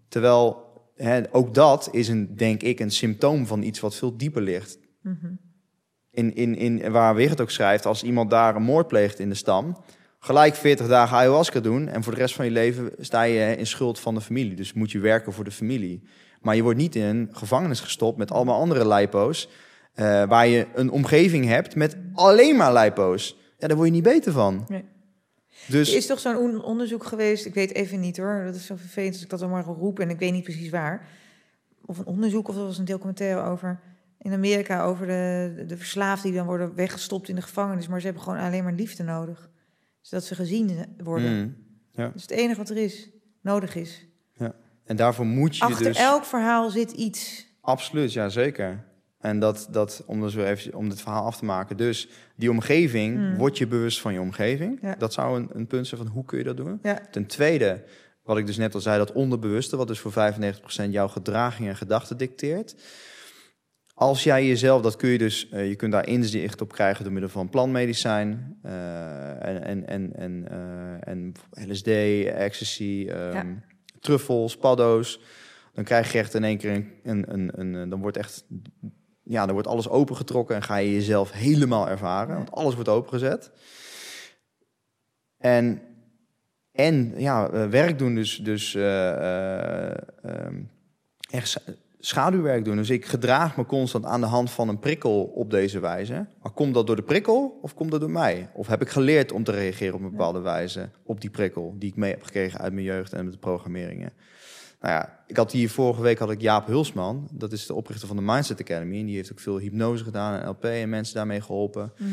Terwijl hè, ook dat is een, denk ik, een symptoom van iets wat veel dieper ligt. Mhm. In, in, in, waar het ook schrijft, als iemand daar een moord pleegt in de stam, gelijk 40 dagen ayahuasca doen en voor de rest van je leven sta je in schuld van de familie. Dus moet je werken voor de familie. Maar je wordt niet in een gevangenis gestopt met allemaal andere lijpo's, eh, waar je een omgeving hebt met alleen maar lijpo's. Ja, daar word je niet beter van. Nee. Dus Er is toch zo'n on- onderzoek geweest, ik weet even niet hoor, dat is zo vervelend als ik dat allemaal roep en ik weet niet precies waar. Of een onderzoek of er was een documentaire over in Amerika over de, de verslaafden die dan worden weggestopt in de gevangenis, maar ze hebben gewoon alleen maar liefde nodig. Zodat ze gezien worden. Mm. Dat is het enige wat er is, nodig is. En daarvoor moet je Achter dus... elk verhaal zit iets. Absoluut, ja zeker. En dat, dat om, dus weer even, om dit verhaal af te maken. Dus die omgeving, Mm. word je bewust van je omgeving. Ja. Dat zou een, een punt zijn van hoe kun je dat doen. Ja. Ten tweede, wat ik dus net al zei, dat onderbewuste, wat dus voor 95% jouw gedraging en gedachten dicteert. Als jij jezelf, dat kun je dus, eh, je kunt daar inzicht op krijgen door middel van plantmedicijn eh, en, en, en, en, eh, en LSD, ecstasy, ehm, Ja. truffels, paddo's. Dan krijg je echt in één keer een, een, een, dan wordt echt, ja, dan wordt alles opengetrokken en ga je jezelf helemaal ervaren, want alles wordt opengezet. En, en ja, werk doen dus, dus eh, eh, ehm, echt schaduwwerk doen. Dus ik gedraag me constant aan de hand van een prikkel op deze wijze. Maar komt dat door de prikkel of komt dat door mij? Of heb ik geleerd om te reageren op een bepaalde wijze op die prikkel die ik mee heb gekregen uit mijn jeugd en met de programmeringen? Nou ja, ik had hier vorige week had ik Jaap Hulsman, dat is de oprichter van de Mindset Academy. En die heeft ook veel hypnose gedaan en LP en mensen daarmee geholpen. Mhm.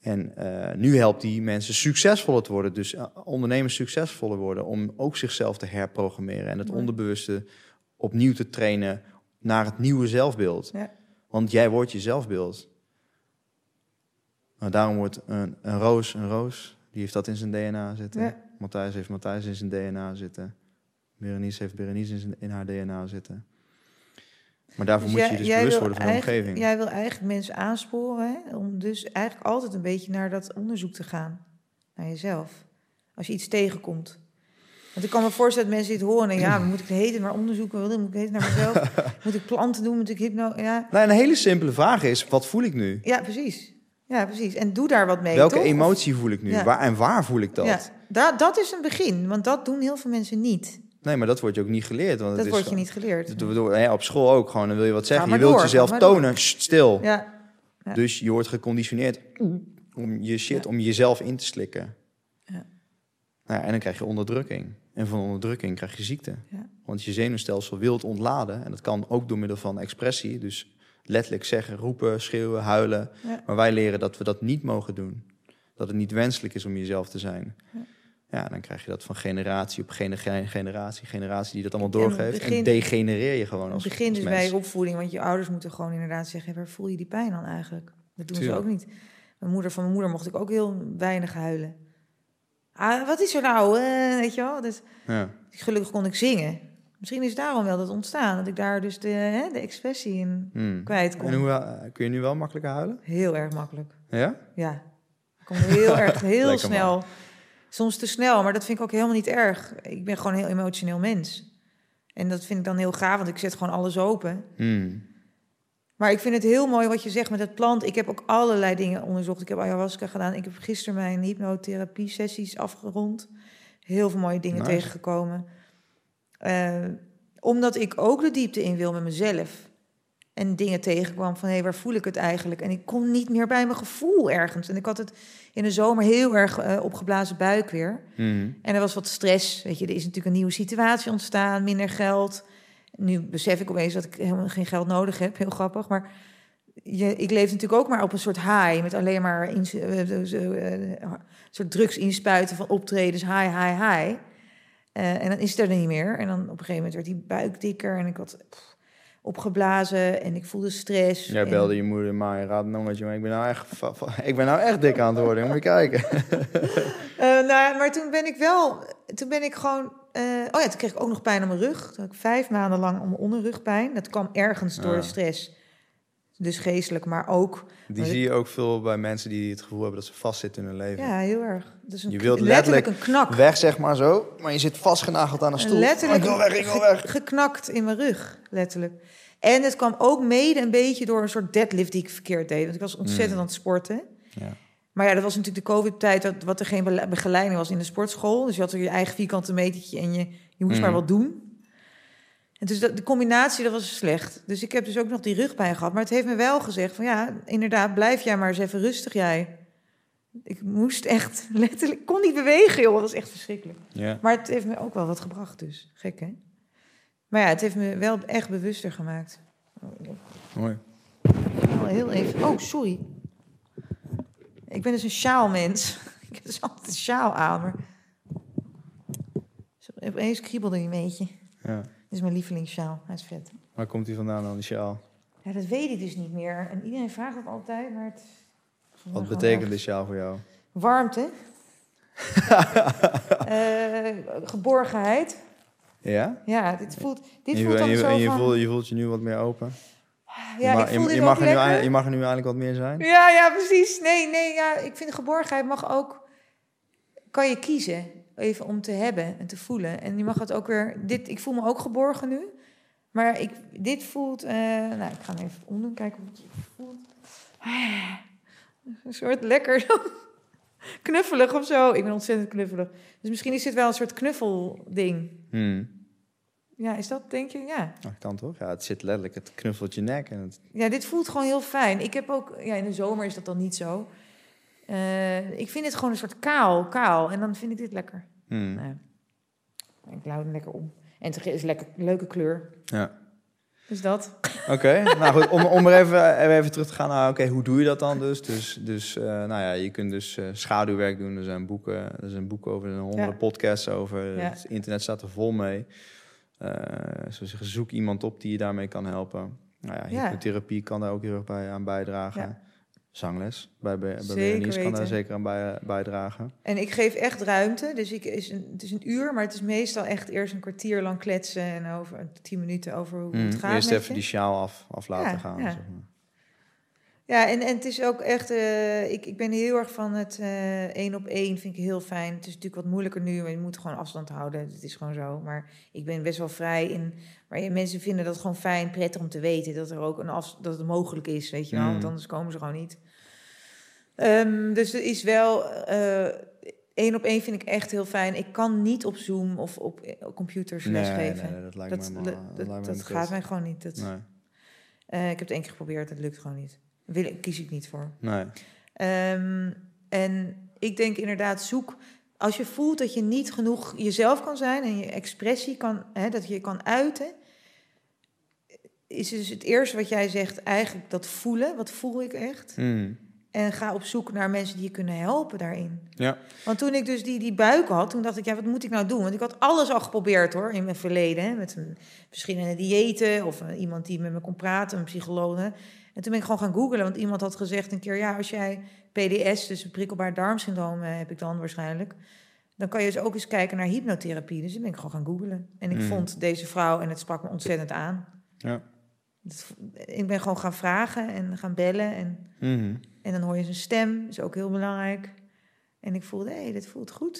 En eh, nu helpt die mensen succesvoller te worden. Dus eh, ondernemers succesvoller worden. Om ook zichzelf te herprogrammeren. En het onderbewuste opnieuw te trainen naar het nieuwe zelfbeeld. Ja. Want jij wordt je zelfbeeld. Maar daarom wordt een, een roos een roos. Die heeft dat in zijn DNA zitten. Ja. Matthijs heeft Matthijs in zijn DNA zitten. Berenice heeft Berenice in, zijn, in haar DNA zitten. Maar daarvoor Dus moet jij- je dus bewust worden van de omgeving. Jij wil eigenlijk mensen aansporen hè, om dus eigenlijk altijd een beetje naar dat onderzoek te gaan. Naar jezelf. Als je iets tegenkomt. Want ik kan me voorstellen dat mensen dit horen en ja, dan moet ik hele tijd maar onderzoeken, moet ik tijd naar mezelf, <laughs> moet ik planten doen, moet ik hypno, ja, Nou, een hele simpele vraag is, wat voel ik nu? ja, precies. Ja, precies. En doe daar wat mee. Welke toch? Emotie voel ik nu? Ja. Waar, en waar voel ik dat? Ja, da- dat is een begin, want dat doen heel veel mensen niet. Nee, maar dat wordt je ook niet geleerd. Want Dat het wordt je niet geleerd. Op school ook gewoon. Dan wil je wat zeggen. Je wilt door, jezelf tonen. Sst, stil. Ja, Ja. Dus je wordt geconditioneerd om je shit, om jezelf in te slikken. Ja. Nou en dan krijg je onderdrukking. En van onderdrukking krijg je ziekte. Ja. Want je zenuwstelsel wilt ontladen. En dat kan ook door middel van expressie. Dus letterlijk zeggen, roepen, schreeuwen, huilen. Ja. Maar wij leren dat we dat niet mogen doen. Dat het niet wenselijk is om jezelf te zijn. Ja. Ja, dan krijg je dat van generatie op gene- ge- generatie, generatie die dat allemaal En doorgeeft. En degenereer je gewoon als, Het begint dus bij opvoeding, want je ouders moeten gewoon inderdaad zeggen: waar voel je die pijn dan eigenlijk? Dat doen Tuurlijk. ze ook niet. Mijn moeder, van mijn moeder mocht ik ook heel weinig huilen. Ah, wat is er nou? Eh, weet je wel? Dus Ja. gelukkig kon ik zingen. Misschien is daarom wel dat ontstaan, dat ik daar dus de, hè, de expressie in Hmm. kwijt kon. En hoe, eh, kun je nu wel makkelijker huilen? Heel erg makkelijk. Ja? Ja, ik kom heel <laughs> erg, heel man. snel. Soms te snel, maar dat vind ik ook helemaal niet erg. Ik ben gewoon een heel emotioneel mens. En dat vind ik dan heel gaaf, want ik zet gewoon alles open. Hmm. Maar ik vind het heel mooi wat je zegt met het plant. Ik heb ook allerlei dingen onderzocht. Ik heb ayahuasca gedaan. Ik heb gisteren mijn hypnotherapie-sessies afgerond. Heel veel mooie dingen Nice. tegengekomen. Eh, omdat ik ook de diepte in wil met mezelf. En dingen tegenkwam van, hé, waar voel ik het eigenlijk? En ik kon niet meer bij mijn gevoel ergens. En ik had het in de zomer heel erg eh, opgeblazen buik weer. Hmm. En er was wat stress. Weet je, er is natuurlijk een nieuwe situatie ontstaan, minder geld. Nu besef ik opeens dat ik helemaal geen geld nodig heb. Heel grappig. Maar je, ik leef natuurlijk ook maar op een soort high. Met alleen maar eh, zo, eh, een soort drugs inspuiten van optredens. High, high, high. Eh, en dan is het er niet meer. En dan op een gegeven moment werd die buik dikker. En ik had pff, opgeblazen. En ik voelde stress. Jij En- belde je moeder, maar je raadt nog wat je ik ben nou echt, ik ben nou echt dik aan het worden. Moet je kijken. <laughs> Eh, nou, maar toen ben ik wel, toen ben ik gewoon, eh, oh ja, toen kreeg ik ook nog pijn aan mijn rug. Toen had ik vijf maanden lang om mijn onderrugpijn. Dat kwam ergens door Ah. de stress. Dus geestelijk, maar ook, Die zie je ook veel bij mensen die het gevoel hebben dat ze vastzitten in hun leven. ja, heel erg. Dus een, Je wilt letterlijk, letterlijk een knak. Weg zeg maar zo, maar je zit vastgenageld aan een stoel. Letterlijk ik wil weg, ik wil weg. ge- geknakt in mijn rug, letterlijk. En het kwam ook mede een beetje door een soort deadlift die ik verkeerd deed. Want ik was ontzettend Mm. aan het sporten. Ja. Maar ja, dat was natuurlijk de COVID-tijd, dat, wat er geen begeleiding was in de sportschool. Dus je had er je eigen vierkante metertje en je, je moest Mm. maar wat doen. En dus dat, de combinatie, dat was slecht. Dus ik heb dus ook nog die rugpijn gehad. Maar het heeft me wel gezegd van ja, inderdaad, blijf jij maar eens even rustig jij. Ik moest echt <laughs> letterlijk, ik kon niet bewegen joh, dat was echt verschrikkelijk. Ja. Maar het heeft me ook wel wat gebracht dus, gek hè? Maar ja, het heeft me wel echt bewuster gemaakt. Mooi. heel even. Oh, sorry. Ik ben dus een sjaalmens. <laughs> Ik heb dus altijd een sjaal aan, maar... Zo, Opeens kriebelde hij een beetje. Ja. Dit is mijn lievelingssjaal. Hij is vet. Waar komt die vandaan dan, die sjaal? Ja, dat weet ik dus niet meer. En iedereen vraagt het altijd, maar het... Wat betekent die sjaal voor jou? Warmte. <laughs> Eh, geborgenheid. Ja? Ja, dit voelt, dit je, voelt dan je, zo en je, van... voelt, je voelt je nu wat meer open. Ja, je, ma- ik voel je, mag er nu, je mag er nu eigenlijk wat meer zijn. Ja, ja, precies. Nee, nee, ja, ik vind geborgenheid mag ook... Kan je kiezen even om te hebben en te voelen. En je mag het ook weer... Dit, ik voel me ook geborgen nu. Maar ik, dit voelt... eh, nou, ik ga hem even omdoen, kijken hoe het voelt. Ah, Een soort lekker <laughs> knuffelig of zo. Ik ben ontzettend knuffelig. Dus misschien is dit wel een soort knuffelding. Hmm. Ja, is dat, denk je? Ja. Dat kan toch? Ja, het zit letterlijk, het knuffelt je nek. En het, Ja, dit voelt gewoon heel fijn. Ik heb ook, ja, in de zomer is dat dan niet zo. Eh, ik vind het gewoon een soort kaal, kaal. En dan vind ik dit lekker. hmm. Nou, ja. ik lauw hem lekker om. En het is lekker, leuke kleur. Ja. Dus dat. Oké, <laughs> nou goed, om, om er even, even terug te gaan naar, oké, hoe doe je dat dan dus? Dus, dus eh, nou ja, je kunt dus eh, schaduwwerk doen. Er zijn boeken, er zijn boeken over, er zijn honderden Ja. podcasts over. Ja. Het internet staat er vol mee. Eh zo zeggen, zoek iemand op die je daarmee kan helpen. Nou ja, hypnotherapie kan daar ook heel erg bij aan bijdragen. Zangles bij, bij, Berenice kan daar zeker aan bij, bijdragen. En ik geef echt ruimte. Dus ik, is een, het is een uur, maar het is meestal echt eerst een kwartier lang kletsen. En over tien minuten over hoe Mm, het gaat. Eerst even je. die sjaal af, af laten Ja, gaan. ja. Zeg maar. Ja, en, en het is ook echt. eh, ik, ik ben heel erg van het eh, één op één. Vind ik heel fijn. Het is natuurlijk wat moeilijker nu, maar je moet gewoon afstand houden. Het is gewoon zo. Maar ik ben best wel vrij in. Maar mensen vinden dat gewoon fijn, prettig om te weten dat er ook een af, dat het mogelijk is, weet je wel. Mm. Want anders komen ze gewoon niet. Ehm, dus er is wel. eh, één op één vind ik echt heel fijn. Ik kan niet op Zoom of op computers Nee, lesgeven. nee, dat lijkt dat me dat, helemaal- dat dat, me gaat mij gewoon niet. Dat, Nee, ik heb het één keer geprobeerd, dat lukt gewoon niet. Wil, kies ik niet voor. nee. Ehm, en ik denk inderdaad, zoek als je voelt dat je niet genoeg jezelf kan zijn en je expressie kan, hè, dat je kan uiten, is dus het eerste wat jij zegt eigenlijk dat voelen. Wat voel ik echt? Mm. En ga op zoek naar mensen die je kunnen helpen daarin. Ja. Want toen ik dus die, die buik had, toen dacht ik, ja, wat moet ik nou doen? Want ik had alles al geprobeerd hoor, in mijn verleden. Hè, met een, verschillende diëten of iemand die met me kon praten, een psycholoog. En toen ben ik gewoon gaan googlen, want iemand had gezegd een keer... ja, als jij PDS, dus een prikkelbaar darmsyndroom eh, heb ik dan waarschijnlijk... dan kan je dus ook eens kijken naar hypnotherapie. Dus toen ben ik gewoon gaan googlen. En ik Mm. vond deze vrouw, en het sprak me ontzettend aan. Ja. Het- Ik ben gewoon gaan vragen en gaan bellen en... Mhm. En dan hoor je zijn stem, is ook heel belangrijk. En ik voelde, hé, dit voelt goed.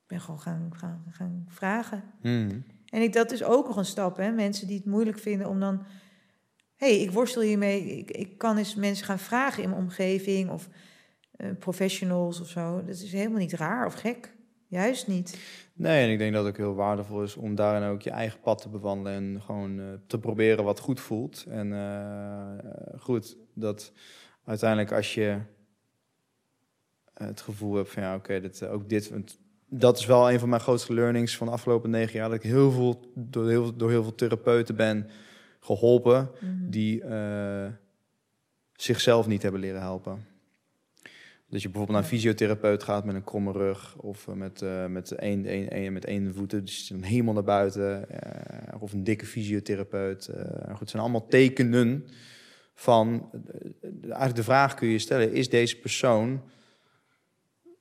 Ik ben gewoon gaan, gaan, gaan vragen. Mhm. En ik, dat is ook nog een stap, hè. Mensen die het moeilijk vinden om dan... Hé, hey, ik worstel hiermee. Ik, ik kan eens mensen gaan vragen in mijn omgeving... of eh, professionals of zo. Dat is helemaal niet raar of gek. Juist niet. Nee, en ik denk dat het ook heel waardevol is om daarin ook je eigen pad te bewandelen en gewoon eh, te proberen wat goed voelt. En eh, goed, dat uiteindelijk als je het gevoel hebt van ja, oké, eh, ook dit, dat is wel een van mijn grootste learnings van de afgelopen negen jaar, dat ik heel veel door heel, door heel veel therapeuten ben geholpen Mhm. die eh, zichzelf niet hebben leren helpen. Dus je bijvoorbeeld naar een fysiotherapeut gaat met een kromme rug of eh, met, eh, met, één, één, één, met één voeten, dus dan helemaal naar buiten. of een dikke fysiotherapeut. goed, het zijn allemaal tekenen van. eigenlijk de vraag kun je stellen: is deze persoon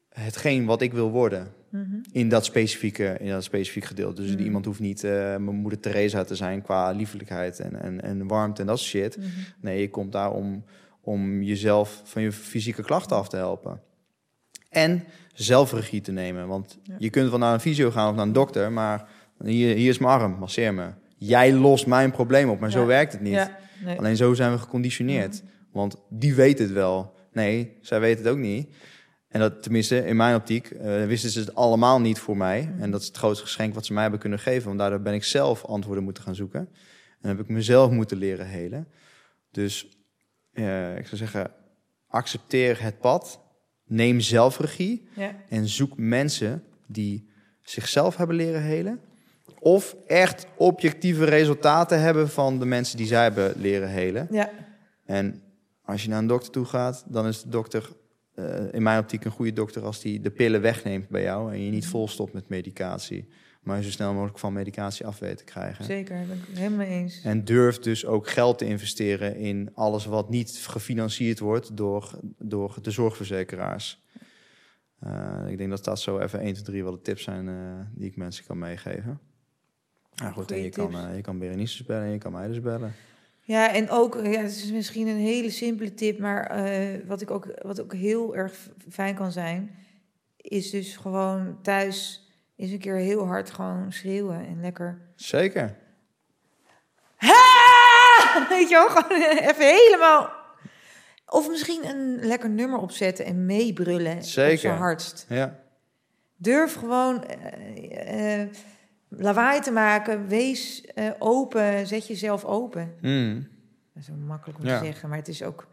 hetgeen wat ik wil worden? Mhm. In dat specifieke, in dat specifieke gedeelte. Dus Mhm. iemand hoeft niet eh, mijn moeder Teresa te zijn qua liefelijkheid en, en, en warmte en dat soort shit. Mhm. Nee, je komt daar om, om jezelf van je fysieke klachten af te helpen. En zelfregie te nemen. Want Ja. je kunt wel naar een fysio gaan of naar een dokter, maar hier, hier is mijn arm, masseer me. Jij lost mijn probleem op, maar zo werkt het niet. Ja, nee. Alleen zo zijn we geconditioneerd. Want die weet het wel. Nee, zij weet het ook niet. En dat, tenminste, in mijn optiek, eh, wisten ze het allemaal niet voor mij. Mhm. En dat is het grootste geschenk wat ze mij hebben kunnen geven. Want daardoor ben ik zelf antwoorden moeten gaan zoeken. En heb ik mezelf moeten leren helen. Dus ik zou zeggen, accepteer het pad. Neem zelfregie. Ja. En zoek mensen die zichzelf hebben leren helen. Of echt objectieve resultaten hebben van de mensen die zij hebben leren helen. ja. En als je naar een dokter toe gaat, dan is de dokter in mijn optiek een goede dokter als die de pillen wegneemt bij jou en je niet volstopt met medicatie. Maar je zo snel mogelijk van medicatie af weet te krijgen. zeker. Daar ben ik het helemaal eens. En durf dus ook geld te investeren in alles wat niet gefinancierd wordt door, door de zorgverzekeraars. Eh, ik denk dat dat zo even 1, 2, 3 wel de tips zijn eh, die ik mensen kan meegeven. Nou goed, en je kan, eh, je kan Berenice bellen en je kan mij dus bellen. Ja, en ook, ja, het is misschien een hele simpele tip, maar eh, wat, ik ook, wat ook heel erg fijn kan zijn, is dus gewoon thuis eens een keer heel hard gewoon schreeuwen en lekker. Zeker. Ha! <laughs> Weet je wel, gewoon <laughs> even helemaal. Of misschien een lekker nummer opzetten en meebrullen. Op Zeker. zijn hardst. Ja. Durf gewoon eh, eh, lawaai te maken. Wees eh, open. Zet jezelf open. Mm. Dat is makkelijk om Ja. te zeggen, maar het is ook,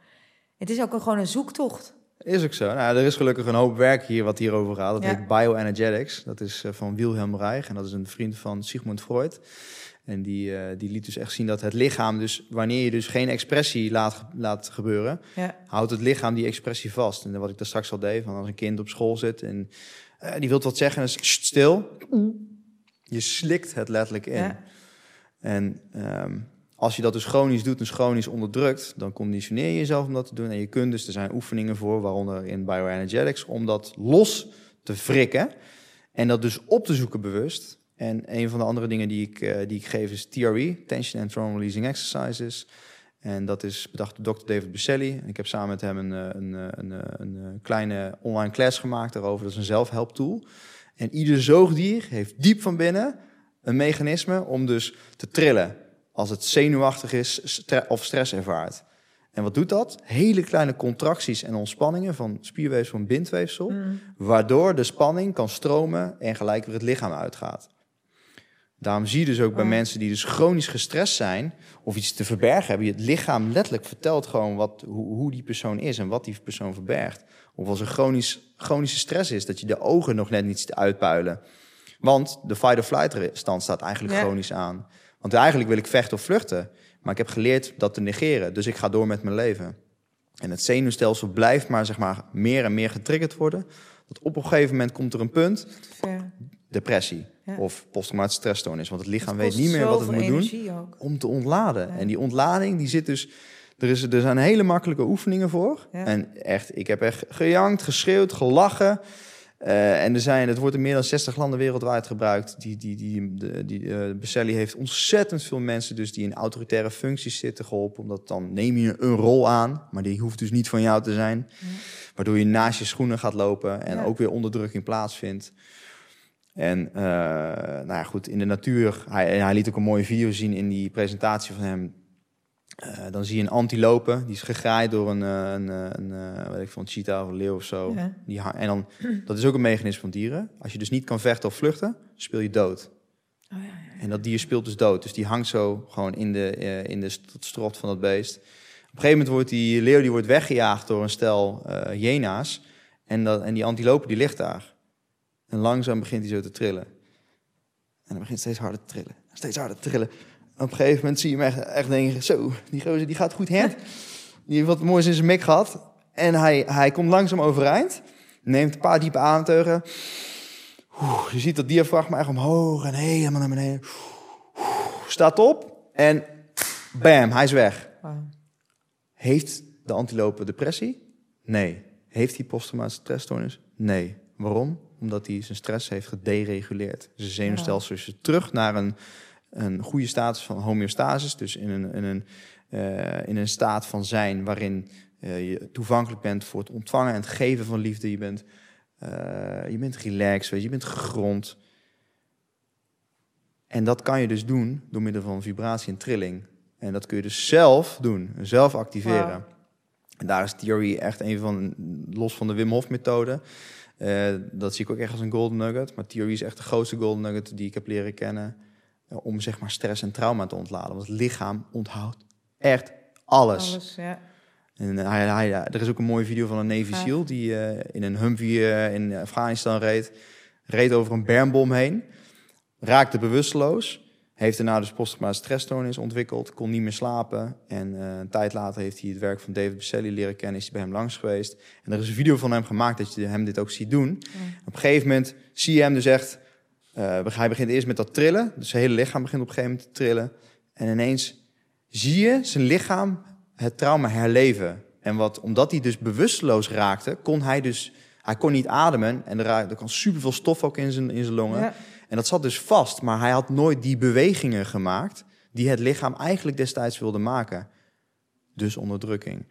het is ook een, gewoon een zoektocht. Is ook zo. Nou, er is gelukkig een hoop werk hier wat hierover gaat. Dat Ja. heet Bioenergetics. Dat is eh, van Wilhelm Reich. En dat is een vriend van Sigmund Freud. En die, eh, die liet dus echt zien dat het lichaam, dus wanneer je dus geen expressie laat, laat gebeuren, Ja, houdt het lichaam die expressie vast. En wat ik daar straks al deed, van als een kind op school zit en die wilt wat zeggen, dan is "Sst, stil. Je slikt het letterlijk in. ja. En ehm, als je dat dus chronisch doet, dus chronisch onderdrukt, dan conditioneer je jezelf om dat te doen. En je kunt dus, er zijn oefeningen voor, waaronder in bioenergetics, om dat los te wrikken en dat dus op te zoeken bewust. En een van de andere dingen die ik, eh, die ik geef is TRE, Tension and Trauma Releasing Exercises. En dat is bedacht door Dr. David Buscelli. En ik heb samen met hem een, eh, een, eh, een, een, kleine online class gemaakt daarover. Dat is een zelfhelptool. En ieder zoogdier heeft diep van binnen een mechanisme om dus te trillen als het zenuwachtig is of stress ervaart. En wat doet dat? Hele kleine contracties en ontspanningen van spierweefsel en bindweefsel, Mm. waardoor de spanning kan stromen en gelijk weer het lichaam uitgaat. Daarom zie je dus ook bij Oh. mensen die dus chronisch gestrest zijn of iets te verbergen hebben. Het lichaam letterlijk vertelt gewoon wat, hoe, hoe die persoon is en wat die persoon verbergt. Of als er chronisch, chronische stress is, dat je de ogen nog net niet ziet uitpuilen. Want de fight-or-flight stand staat eigenlijk Ja. chronisch aan. Want eigenlijk wil ik vechten of vluchten. Maar ik heb geleerd dat te negeren. Dus ik ga door met mijn leven. En het zenuwstelsel blijft maar, zeg maar meer en meer getriggerd worden. Dat op een gegeven moment komt er een punt, depressie Ja. of posttraumatische stressstoornis. Want het lichaam Het weet niet meer wat het moet doen ook. om te ontladen. En die ontlading, die zit dus... Er, is, er zijn hele makkelijke oefeningen voor. Ja. En echt, ik heb echt gejankt, geschreeuwd, gelachen. Eh, en er zijn, het wordt in meer dan 60 landen wereldwijd gebruikt. Die, die, die, die, die eh, Becelli heeft ontzettend veel mensen dus die in autoritaire functies zitten geholpen. Omdat dan neem je een rol aan, maar die hoeft dus niet van jou te zijn. Ja. Waardoor je naast je schoenen gaat lopen en Ja. ook weer onderdrukking plaatsvindt. En eh, nou ja, goed, in de natuur, hij, hij liet ook een mooie video zien in die presentatie van hem. Eh, dan zie je een antilope, die is gegraaid door een, eh, een, eh, een, weet ik veel, een cheetah of een leeuw of zo. Ja. Die, en dan, dat is ook een mechanisme van dieren. Als je dus niet kan vechten of vluchten, speel je dood. Oh, ja, ja. En dat dier speelt dus dood. Dus die hangt zo gewoon in de, in de st- strot van dat beest. Op een gegeven moment wordt die leeuw die wordt weggejaagd door een stel hyena's. En, dat, en die antilope die ligt daar. En langzaam begint hij zo te trillen. En hij begint steeds harder te trillen. Steeds harder te trillen. Op een gegeven moment zie je hem echt, echt denken... Zo, die gozer die gaat goed hard. Die heeft wat moois in zijn mik gehad. En hij, hij komt langzaam overeind. Neemt een paar diepe ademteugen. Je ziet dat diafragma echt omhoog en helemaal naar beneden. Staat op en bam, hij is weg. Heeft de antilope depressie? Nee. Heeft hij posttraumatische stressstoornis? Nee. Waarom? Omdat hij zijn stress heeft gedereguleerd. Zijn zenuwstelsel is terug naar een, een goede status van homeostasis. Dus in een, in een, eh, in een staat van zijn waarin eh, je toevankelijk bent voor het ontvangen en het geven van liefde. Je bent, eh, je bent relaxed, weet je, je bent gegrond. En dat kan je dus doen door middel van vibratie en trilling. En dat kun je dus zelf doen, zelf activeren. En daar is Theory echt een van, los van de Wim Hof methode. dat zie ik ook echt als een golden nugget. Maar Theory is echt de grootste golden nugget die ik heb leren kennen. Eh, om zeg maar stress en trauma te ontladen. Want het lichaam onthoudt echt alles. Alles, ja. En hij, hij, er is ook een mooie video van een Navy Gaaf. SEAL die eh, in een Humvee eh, in Afghanistan reed. Reed over een bermbom heen. Raakte bewusteloos. Heeft daarna dus posttraumatische stressstoornis ontwikkeld. Kon niet meer slapen. En eh, een tijd later heeft hij het werk van David Baselli leren kennen. Is hij bij hem langs geweest. En er is een video van hem gemaakt dat je hem dit ook ziet doen. Op een gegeven moment zie je hem dus echt... eh, hij begint eerst met dat trillen. Dus zijn hele lichaam begint op een gegeven moment te trillen. En ineens zie je zijn lichaam het trauma herleven. En wat, omdat hij dus bewusteloos raakte, kon hij dus... Hij kon niet ademen en er, er kwam superveel stof ook in zijn, in zijn longen. Ja. En dat zat dus vast, maar hij had nooit die bewegingen gemaakt... die het lichaam eigenlijk destijds wilde maken. Dus onderdrukking.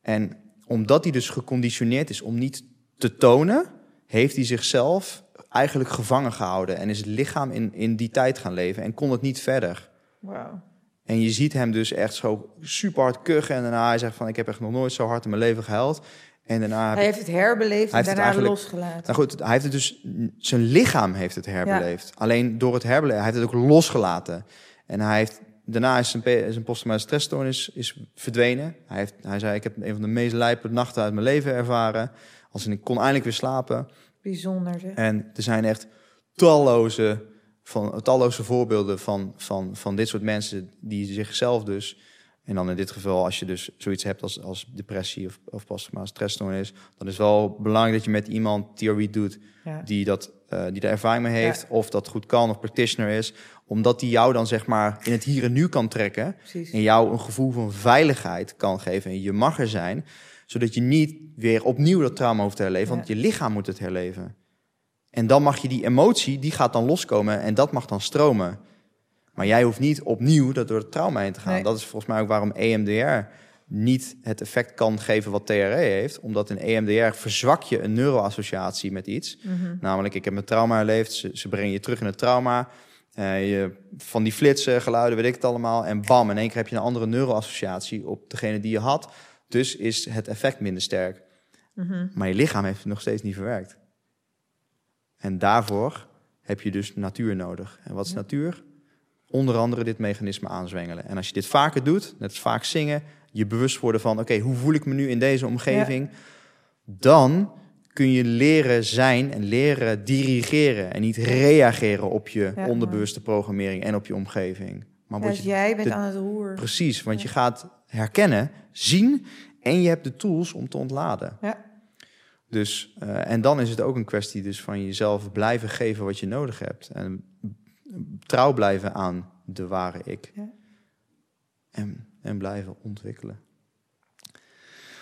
En omdat hij dus geconditioneerd is om niet te tonen... heeft hij zichzelf eigenlijk gevangen gehouden... en is het lichaam in, in die tijd gaan leven en kon het niet verder. Wauw. En je ziet hem dus echt zo super hard kuchen. En daarna hij zegt van, ik heb echt nog nooit zo hard in mijn leven gehuild. En daarna... Hij heeft het herbeleefd Hij en daarna losgelaten. Nou goed, hij heeft het dus... Zijn lichaam heeft het herbeleefd. Alleen door het herbeleven... Hij heeft het ook losgelaten. En hij heeft... Daarna is zijn, zijn posttraumatische stressstoornis is verdwenen. Hij, heeft, hij zei, ik heb een van de meest lijpe nachten uit mijn leven ervaren. Als ik kon eindelijk weer slapen. Bijzonder zeg. En er zijn echt talloze, van, talloze voorbeelden van, van, van dit soort mensen die zichzelf dus... En dan in dit geval, als je dus zoiets hebt als, als depressie of, of posttraumatische stressstoornis... dan is wel belangrijk dat je met iemand theorie doet Ja. die, dat, eh, die er ervaring mee heeft... of dat goed kan of practitioner is. Omdat die jou dan zeg maar in het hier en nu kan trekken... Precies. en jou een gevoel van veiligheid kan geven. En je mag er zijn, zodat je niet weer opnieuw dat trauma hoeft te herleven. Want je lichaam moet het herleven. En dan mag je die emotie, die gaat dan loskomen en dat mag dan stromen. Maar jij hoeft niet opnieuw dat door het trauma heen te gaan. Nee. Dat is volgens mij ook waarom EMDR niet het effect kan geven wat TRE heeft. Omdat in EMDR verzwak je een neuroassociatie met iets. Mhm. Namelijk, ik heb mijn trauma herleefd. Ze, ze brengen je terug in het trauma. Eh, je, van die flitsen, geluiden, weet ik het allemaal. En bam, in één keer heb je een andere neuroassociatie op degene die je had. Dus is het effect minder sterk. Mhm. Maar je lichaam heeft het nog steeds niet verwerkt. En daarvoor heb je dus natuur nodig. En wat is Ja. natuur? Onder andere dit mechanisme aanzwengelen. En als je dit vaker doet, net als vaak zingen, je bewust worden van, oké, hoe voel ik me nu in deze omgeving? Dan kun je leren zijn en leren dirigeren en niet reageren op je Ja, onderbewuste programmering en op je omgeving. Maar Ja, dus je jij bent de- aan het roer. Precies, want je gaat herkennen, zien en je hebt de tools om te ontladen. Ja. Dus, eh, en dan is het ook een kwestie dus van jezelf blijven geven wat je nodig hebt. En trouw blijven aan de ware ik. Ja. En, en blijven ontwikkelen.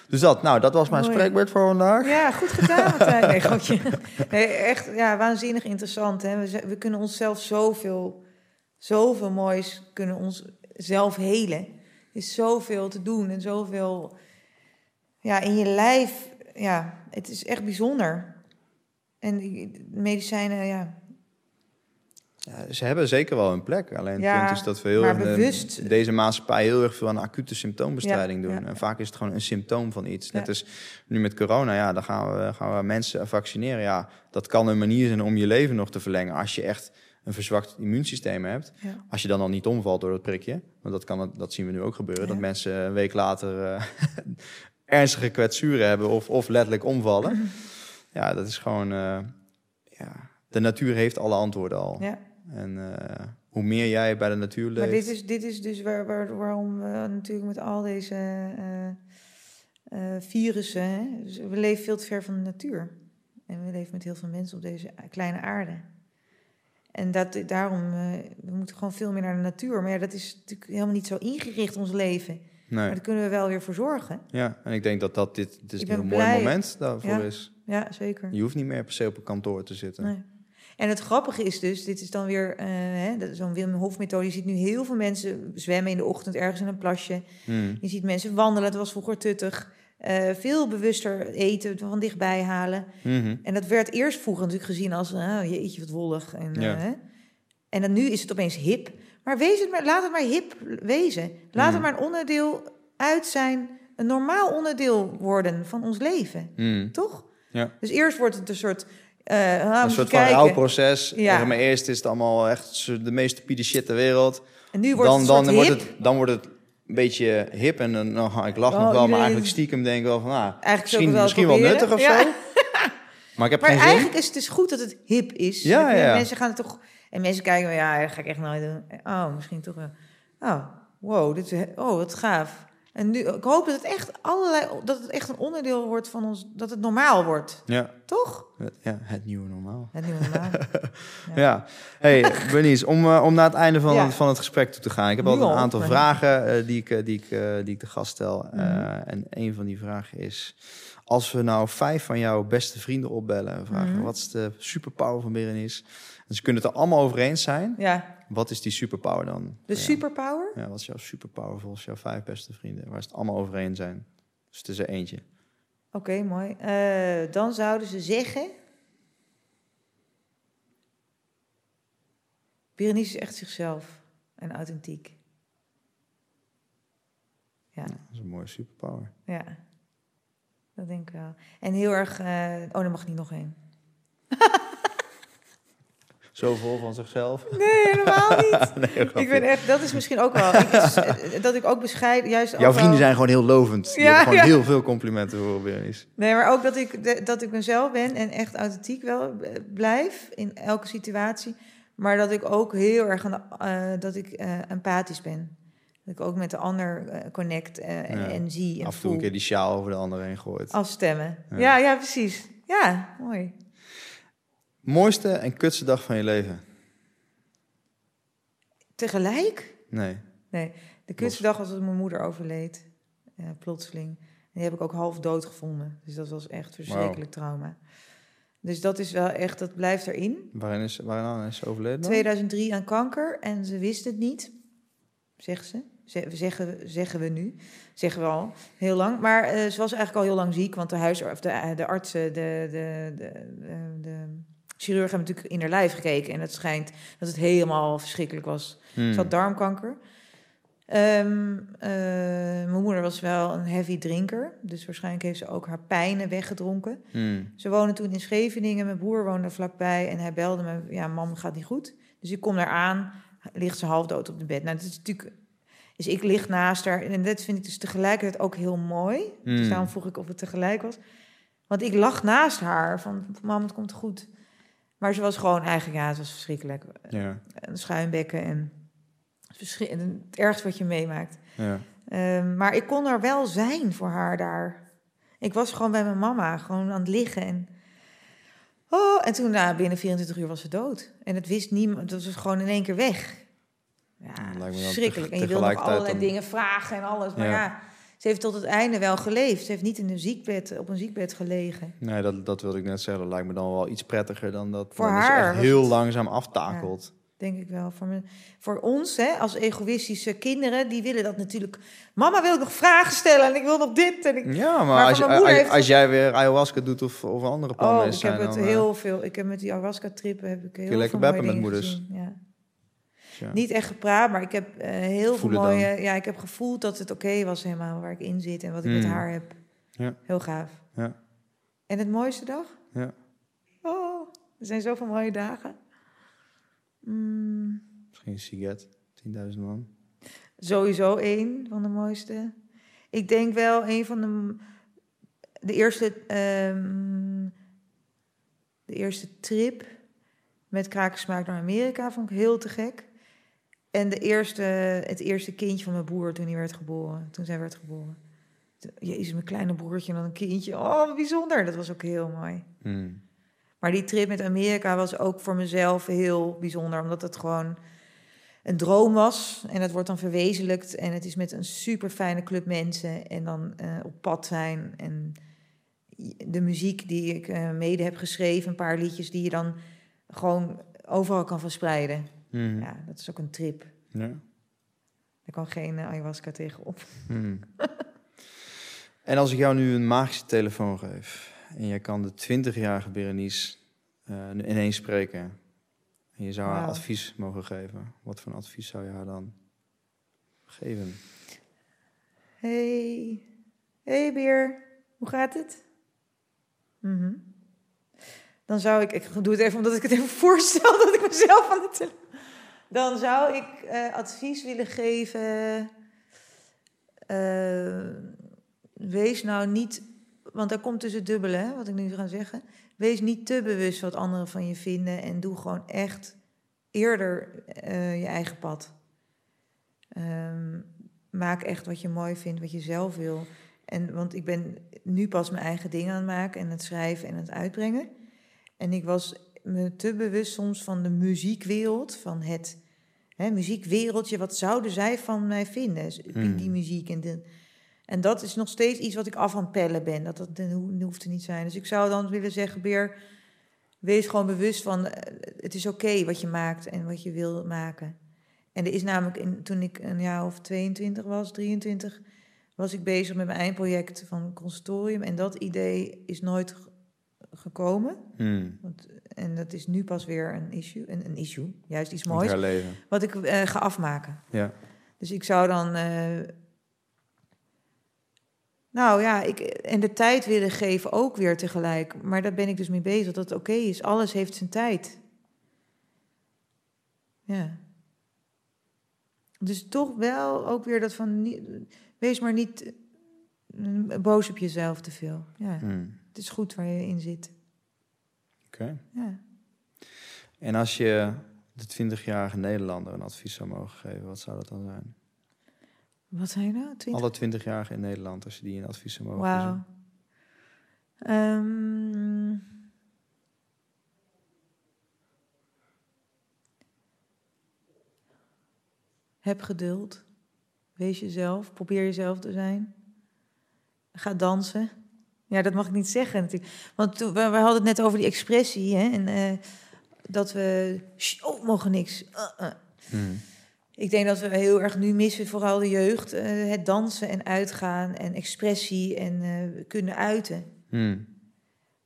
Dus dat, nou, dat was mijn Mooi. spreekbeurt voor vandaag. Ja, goed gedaan. <laughs> Nee, grapje. Nee, echt ja, waanzinnig interessant. Hè? We, we kunnen onszelf zoveel, zoveel moois kunnen ons zelf helen. Is zoveel te doen en zoveel ja, in je lijf. Ja, het is echt bijzonder. En die medicijnen, ja, Ja, ze hebben zeker wel een plek. Alleen Ja, punt is dat we heel bewust- deze maatschappij heel erg veel aan acute symptoombestrijding Ja, doen. En vaak is het gewoon een symptoom van iets. Net als nu met corona, ja, dan gaan we, gaan we mensen vaccineren. Ja, dat kan een manier zijn om je leven nog te verlengen als je echt een verzwakt immuunsysteem hebt. ja. Als je dan al niet omvalt door dat prikje. Want dat, kan, dat zien we nu ook gebeuren. Ja. Dat mensen een week later eh, <laughs> ernstige kwetsuren hebben of, of letterlijk omvallen. <laughs> Ja, dat is gewoon... eh, ja, de natuur heeft alle antwoorden al. ja. En eh, hoe meer jij bij de natuur leeft... Maar dit is, dit is dus waar, waar, waarom we natuurlijk met al deze virussen... Hè, dus we leven veel te ver van de natuur. En we leven met heel veel mensen op deze kleine aarde. En dat, daarom, eh, we moeten gewoon veel meer naar de natuur. Maar ja, dat is natuurlijk helemaal niet zo ingericht, ons leven. Nee. Maar daar kunnen we wel weer voor zorgen. Ja, en ik denk dat dat dit, dit is een mooi blij. moment daarvoor Ja. is. Ja, zeker. Je hoeft niet meer per se op een kantoor te zitten. Nee. En het grappige is dus, dit is dan weer hè, dat is zo'n Wim Hof methode. Je ziet nu heel veel mensen zwemmen in de ochtend ergens in een plasje. Hmm. Je ziet mensen wandelen, het was vroeger tuttig. Eh, veel bewuster eten, van dichtbij halen. Mhm. En dat werd eerst vroeger natuurlijk gezien als, uh, jeetje wat wollig. En, Ja. eh, en dan nu is het opeens hip. Maar, wees het maar laat het maar hip wezen. Laat Mhm. het maar een onderdeel uit zijn, een normaal onderdeel worden van ons leven. Hmm. Toch? Ja. Dus eerst wordt het een soort... ah, Een soort van rouwproces. Ja. Maar eerst is het allemaal echt de meest stupide shit ter wereld. En nu wordt Dan, het dan, wordt het, dan wordt het een beetje hip. En dan, nou, ik lach Oh, nog wel, maar eigenlijk stiekem denk ik wel van... Nou, Eigenlijk misschien wel misschien wel proberen. nuttig of Ja. zo. <laughs> Maar ik heb Maar zin. eigenlijk is het dus goed dat het hip is. Ja, ja. Mensen gaan het toch... En mensen kijken, ja, dat ga ik echt nooit doen. Oh, misschien toch wel. Oh, wow, dit oh, wat gaaf. En nu, ik hoop dat het echt allerlei, dat het echt een onderdeel wordt van ons, dat het normaal wordt, Ja, toch? ja, het nieuwe normaal. Het nieuwe normaal. <laughs> Ja. Hey, Bernice, om, eh, om naar het einde van, Ja. van het gesprek toe te gaan. Ik heb altijd een al, aantal vragen eh, die, ik, eh, die, ik, die ik de gast stel. Mhm. en een van die vragen is... Als we nou vijf van jouw beste vrienden opbellen en vragen... Mhm. wat is de superpower van Berenice? En ze kunnen het er allemaal over eens zijn. Ja, Wat is die superpower dan? de superpower. Ja, wat is jouw superpower volgens jouw vijf beste vrienden? Waar ze het allemaal over eens zijn. Dus het is er eentje. Oké, mooi. Eh, dan zouden ze zeggen... Berenice is echt zichzelf en authentiek. Ja. Dat is een mooie superpower. Ja, dat denk ik wel. En heel erg... eh, oh, er mag niet nog één. <laughs> Zo vol van zichzelf. <laughs> Nee, helemaal niet. <laughs> Nee, ik ben echt... Dat is misschien ook wel... Ik, is- dat ik ook bescheiden... Juist Jouw vrienden wel- zijn gewoon heel lovend. Die Ja, gewoon ja. heel veel complimenten voor Berenice. Nee, maar ook dat ik, dat ik mezelf ben en echt authentiek wel eh, blijf in elke situatie. Maar dat ik ook heel erg aan de, eh, dat ik eh, empathisch ben. Dat ik ook met de ander eh, connect eh, en, Ja. en zie en Af en toe voel. een keer die sjaal over de ander heen gooit. Afstemmen. Ja. Ja. ja, precies. Ja, mooi. Mooiste en kutste dag van je leven? Tegelijk? Nee. Nee, de kutste dag was dat mijn moeder overleed. eh, plotseling. En die heb ik ook half dood gevonden. Dus dat was echt verschrikkelijk trauma. Dus dat is wel echt, dat blijft erin. Waarin is, waarin is ze overleden? dan? 2003 aan kanker en ze wist het niet, zegt ze. Ze- Zeggen, zeggen we nu. Zeggen we al heel lang. Maar eh, ze was eigenlijk al heel lang ziek, want de, huis, of de, de artsen, de, de, de, de, de chirurgen hebben natuurlijk in haar lijf gekeken. En het schijnt dat het helemaal verschrikkelijk was. Hmm. Ze had darmkanker. Ehm, eh, mijn moeder was wel een heavy drinker. Dus waarschijnlijk heeft ze ook haar pijnen weggedronken. Hmm. Ze wonen toen in Scheveningen. Mijn broer woonde vlakbij. En hij belde me, ja, mam, gaat niet goed. Dus ik kom daar aan, ligt ze half dood op de bed. Nou, dat is natuurlijk... Dus ik lig naast haar. En dat vind ik dus tegelijkertijd ook heel mooi. Dus Hmm. daarom vroeg ik of het tegelijk was. Want ik lag naast haar van, mam, het komt goed. Maar ze was gewoon eigenlijk, ja, het was verschrikkelijk. Ja, Een schuimbekken en verschri- en het ergste wat je meemaakt. ja. Ehm, maar ik kon er wel zijn voor haar daar. Ik was gewoon bij mijn mama, gewoon aan het liggen. En, oh, en toen, nou, binnen 24 uur was ze dood. En het wist niemand, het was gewoon in één keer weg. Ja, verschrikkelijk. En je wil nog allerlei dingen vragen en alles. Maar Ja. ja. Ze heeft tot het einde wel geleefd. Ze heeft niet in een ziekbed, op een ziekbed gelegen. Nee, dat, dat wilde ik net zeggen. Dat lijkt me dan wel iets prettiger dan dat Voor dus haar echt heel het- langzaam aftakelt. Denk ik wel. Voor, me, voor ons, hè, als egoïstische kinderen, die willen dat natuurlijk. Mama wil ik nog vragen stellen en ik wil nog dit. En ik, Ja, maar, Maar als, je, als, heeft als jij weer ayahuasca doet of, of andere plannen Oh, ik zijn, heb het dan, eh, heel veel. Ik heb met die ayahuasca-trippen heb ik heel lekker veel beppen mooie met moeders. gezien, Ja. Ja. Niet echt gepraat, maar ik heb eh, heel veel dan. mooie. Ja, ik heb gevoeld dat het oké was helemaal waar ik in zit en wat ik met Mm. haar heb. Ja. Heel gaaf. Ja. En het mooiste dag? Ja. Oh, er zijn zoveel mooie dagen. Mm, Misschien Siget, 10.000 man. sowieso één van de mooiste. Ik denk wel een van de. De eerste. ehm, de eerste trip met krakensmaak naar Amerika vond ik heel te gek. En de eerste, het eerste kindje van mijn broer toen hij werd geboren. Toen zij werd geboren. Jezus, mijn kleine broertje en dan een kindje. Oh, bijzonder. Dat was ook heel mooi. Hmm. Maar die trip met Amerika was ook voor mezelf heel bijzonder. Omdat het gewoon een droom was. En het wordt dan verwezenlijkt. En het is met een super fijne club mensen. En dan eh, op pad zijn. En de muziek die ik eh, mede heb geschreven. Een paar liedjes die je dan gewoon overal kan verspreiden. Hmm. Ja, dat is ook een trip. Ja. Daar kan geen eh, ayahuasca tegenop. Hmm. <laughs> en als ik jou nu een magische telefoon geef en jij kan de 20-jarige Berenice eh, ineens spreken en je zou haar advies mogen geven, wat voor een advies zou je haar dan geven? Hey, hey Beer, hoe gaat het? Mhm. Dan zou ik, ik doe het even omdat ik het even voorstel <laughs> dat ik mezelf aan de telefoon. Dan zou ik eh, advies willen geven. eh, wees nou niet, want daar komt dus het dubbele, hè, wat ik nu ga zeggen. Wees niet te bewust wat anderen van je vinden en doe gewoon echt eerder eh, je eigen pad. Ehm, maak echt wat je mooi vindt, wat je zelf wil. En, want ik ben nu pas mijn eigen dingen aan het maken en het schrijven en het uitbrengen. En ik was me te bewust soms van de muziekwereld, van het hè, muziekwereldje. Wat zouden zij van mij vinden, die, Mm. die muziek? En, de, en dat is nog steeds iets wat ik af aan het pellen ben. Dat, dat, dat ho- hoeft er niet zijn. Dus ik zou dan willen zeggen, Beer, wees gewoon bewust van... eh, het is oké wat je maakt en wat je wil maken. En er is namelijk, in, toen ik een jaar of 22 was, 23, was ik bezig met mijn eindproject van het conservatorium. En dat idee is nooit gekomen. Hmm. Want, en dat is nu pas weer een issue. Een, een issue, juist iets moois. Wat ik eh, ga afmaken. Ja. Dus ik zou dan. eh, nou ja, ik, en de tijd willen geven ook weer tegelijk. Maar daar ben ik dus mee bezig dat het oké is. Alles heeft zijn tijd. Ja. Dus toch wel ook weer dat van. niet- Wees maar niet eh, boos op jezelf te veel. Ja, Hmm. Het is goed waar je in zit. Oké. Ja. En als je de 20-jarige Nederlander een advies zou mogen geven, wat zou dat dan zijn? Wat zijn nou? 20? Alle 20-jarigen in Nederland, als je die een advies zou mogen geven. Ehm, heb geduld. Wees jezelf. Probeer jezelf te zijn. Ga dansen. Ja, dat mag ik niet zeggen natuurlijk. Want toen, we, we hadden het net over die expressie. Hè, en eh, dat we... "Sst, Oh, mogen niks. Uh, uh." Hmm. Ik denk dat we heel erg nu missen, vooral de jeugd, eh, het dansen en uitgaan en expressie en eh, kunnen uiten. Hmm.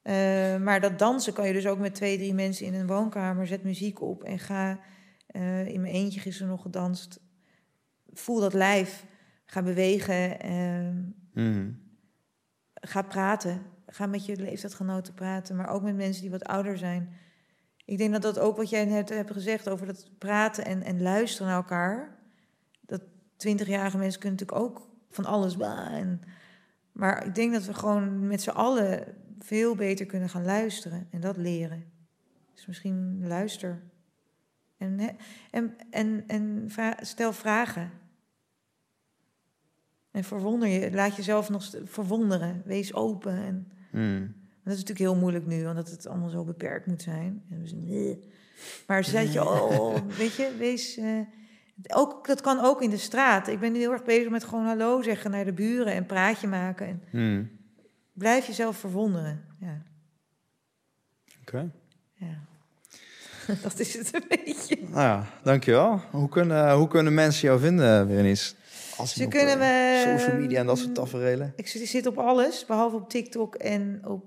Eh, maar dat dansen kan je dus ook met twee, drie mensen in een woonkamer. Zet muziek op en ga. eh, in mijn eentje gisteren nog gedanst. voel dat lijf. Ga bewegen. ehm, Mhm. Ga praten. Ga met je leeftijdgenoten praten, maar ook met mensen die wat ouder zijn. Ik denk dat dat ook wat jij net hebt gezegd over dat praten en, en luisteren naar elkaar. Dat twintigjarige mensen kunnen natuurlijk ook van alles. En, maar ik denk dat we gewoon met z'n allen veel beter kunnen gaan luisteren en dat leren. Dus misschien luister. En, en, en, en vra- stel vragen. En verwonder je, laat jezelf nog verwonderen. Wees open. En, Mhm. dat is natuurlijk heel moeilijk nu, omdat het allemaal zo beperkt moet zijn. Maar zet je, oh, weet je, wees. eh, ook, dat kan ook in de straat. Ik ben nu heel erg bezig met gewoon hallo zeggen naar de buren en praatje maken. En Mhm. blijf jezelf verwonderen. Ja, Oké. ja. <laughs> dat is het een beetje. Nou ja, dankjewel. Hoe kunnen, hoe kunnen mensen jou vinden, Berenice? Als Ze op, kunnen eh, me- Social media en dat soort tafereelen. Ik zit, op alles, behalve op TikTok en op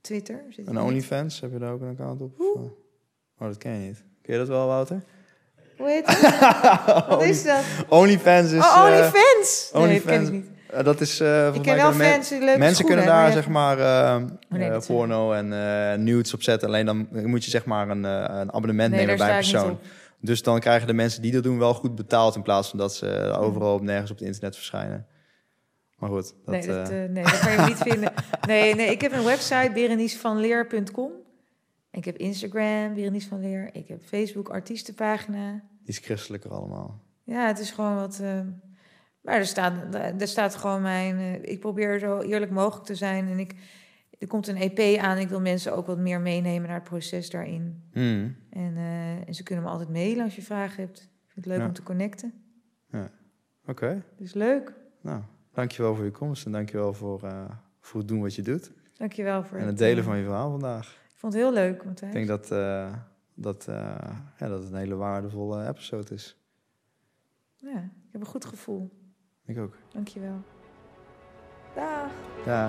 Twitter. Zit En. OnlyFans, heb je daar ook een account op? Eh? Oh, dat ken je niet. Ken je dat wel, Wouter? Hoe heet? <laughs> Wat is dat? OnlyFans is... oh, eh, OnlyFans! Nee, dat OnlyFans. ken ik niet. dat is... volgens Ik ken wel fans leuke Mensen schoenen kunnen daar zeg maar nee, zijn- porno en nudes op zetten. Alleen dan moet je zeg maar een, een abonnement Nee, nemen bij een persoon. Dus dan krijgen de mensen die dat doen wel goed betaald in plaats van dat ze overal op nergens op het internet verschijnen. Maar goed, dat, nee, dat, eh, eh, nee, dat kan je niet vinden. <laughs> Nee, nee, ik heb een website, berenicevanleer.com. Ik heb Instagram, Berenice van Leer. Ik heb Facebook, artiestenpagina. die is christelijker allemaal. Ja, het is gewoon wat... eh, maar er staat, er staat gewoon mijn... ik probeer zo eerlijk mogelijk te zijn. En ik, er komt een EP aan. Ik wil mensen ook wat meer meenemen naar het proces daarin. Hmm. En, eh, en ze kunnen me altijd mailen als je vragen hebt. Ik vind het leuk Ja. om te connecten. Oké, Dus leuk. nou, dankjewel voor je komst en dankjewel voor, eh, voor het doen wat je doet. Dankjewel voor En het eh, delen van je verhaal vandaag. Ik vond het heel leuk, Matthijs. Ik denk dat, eh, dat, eh, ja, dat het een hele waardevolle episode is. Ja, ik heb een goed gevoel. Ik ook. Dankjewel. Da. Da.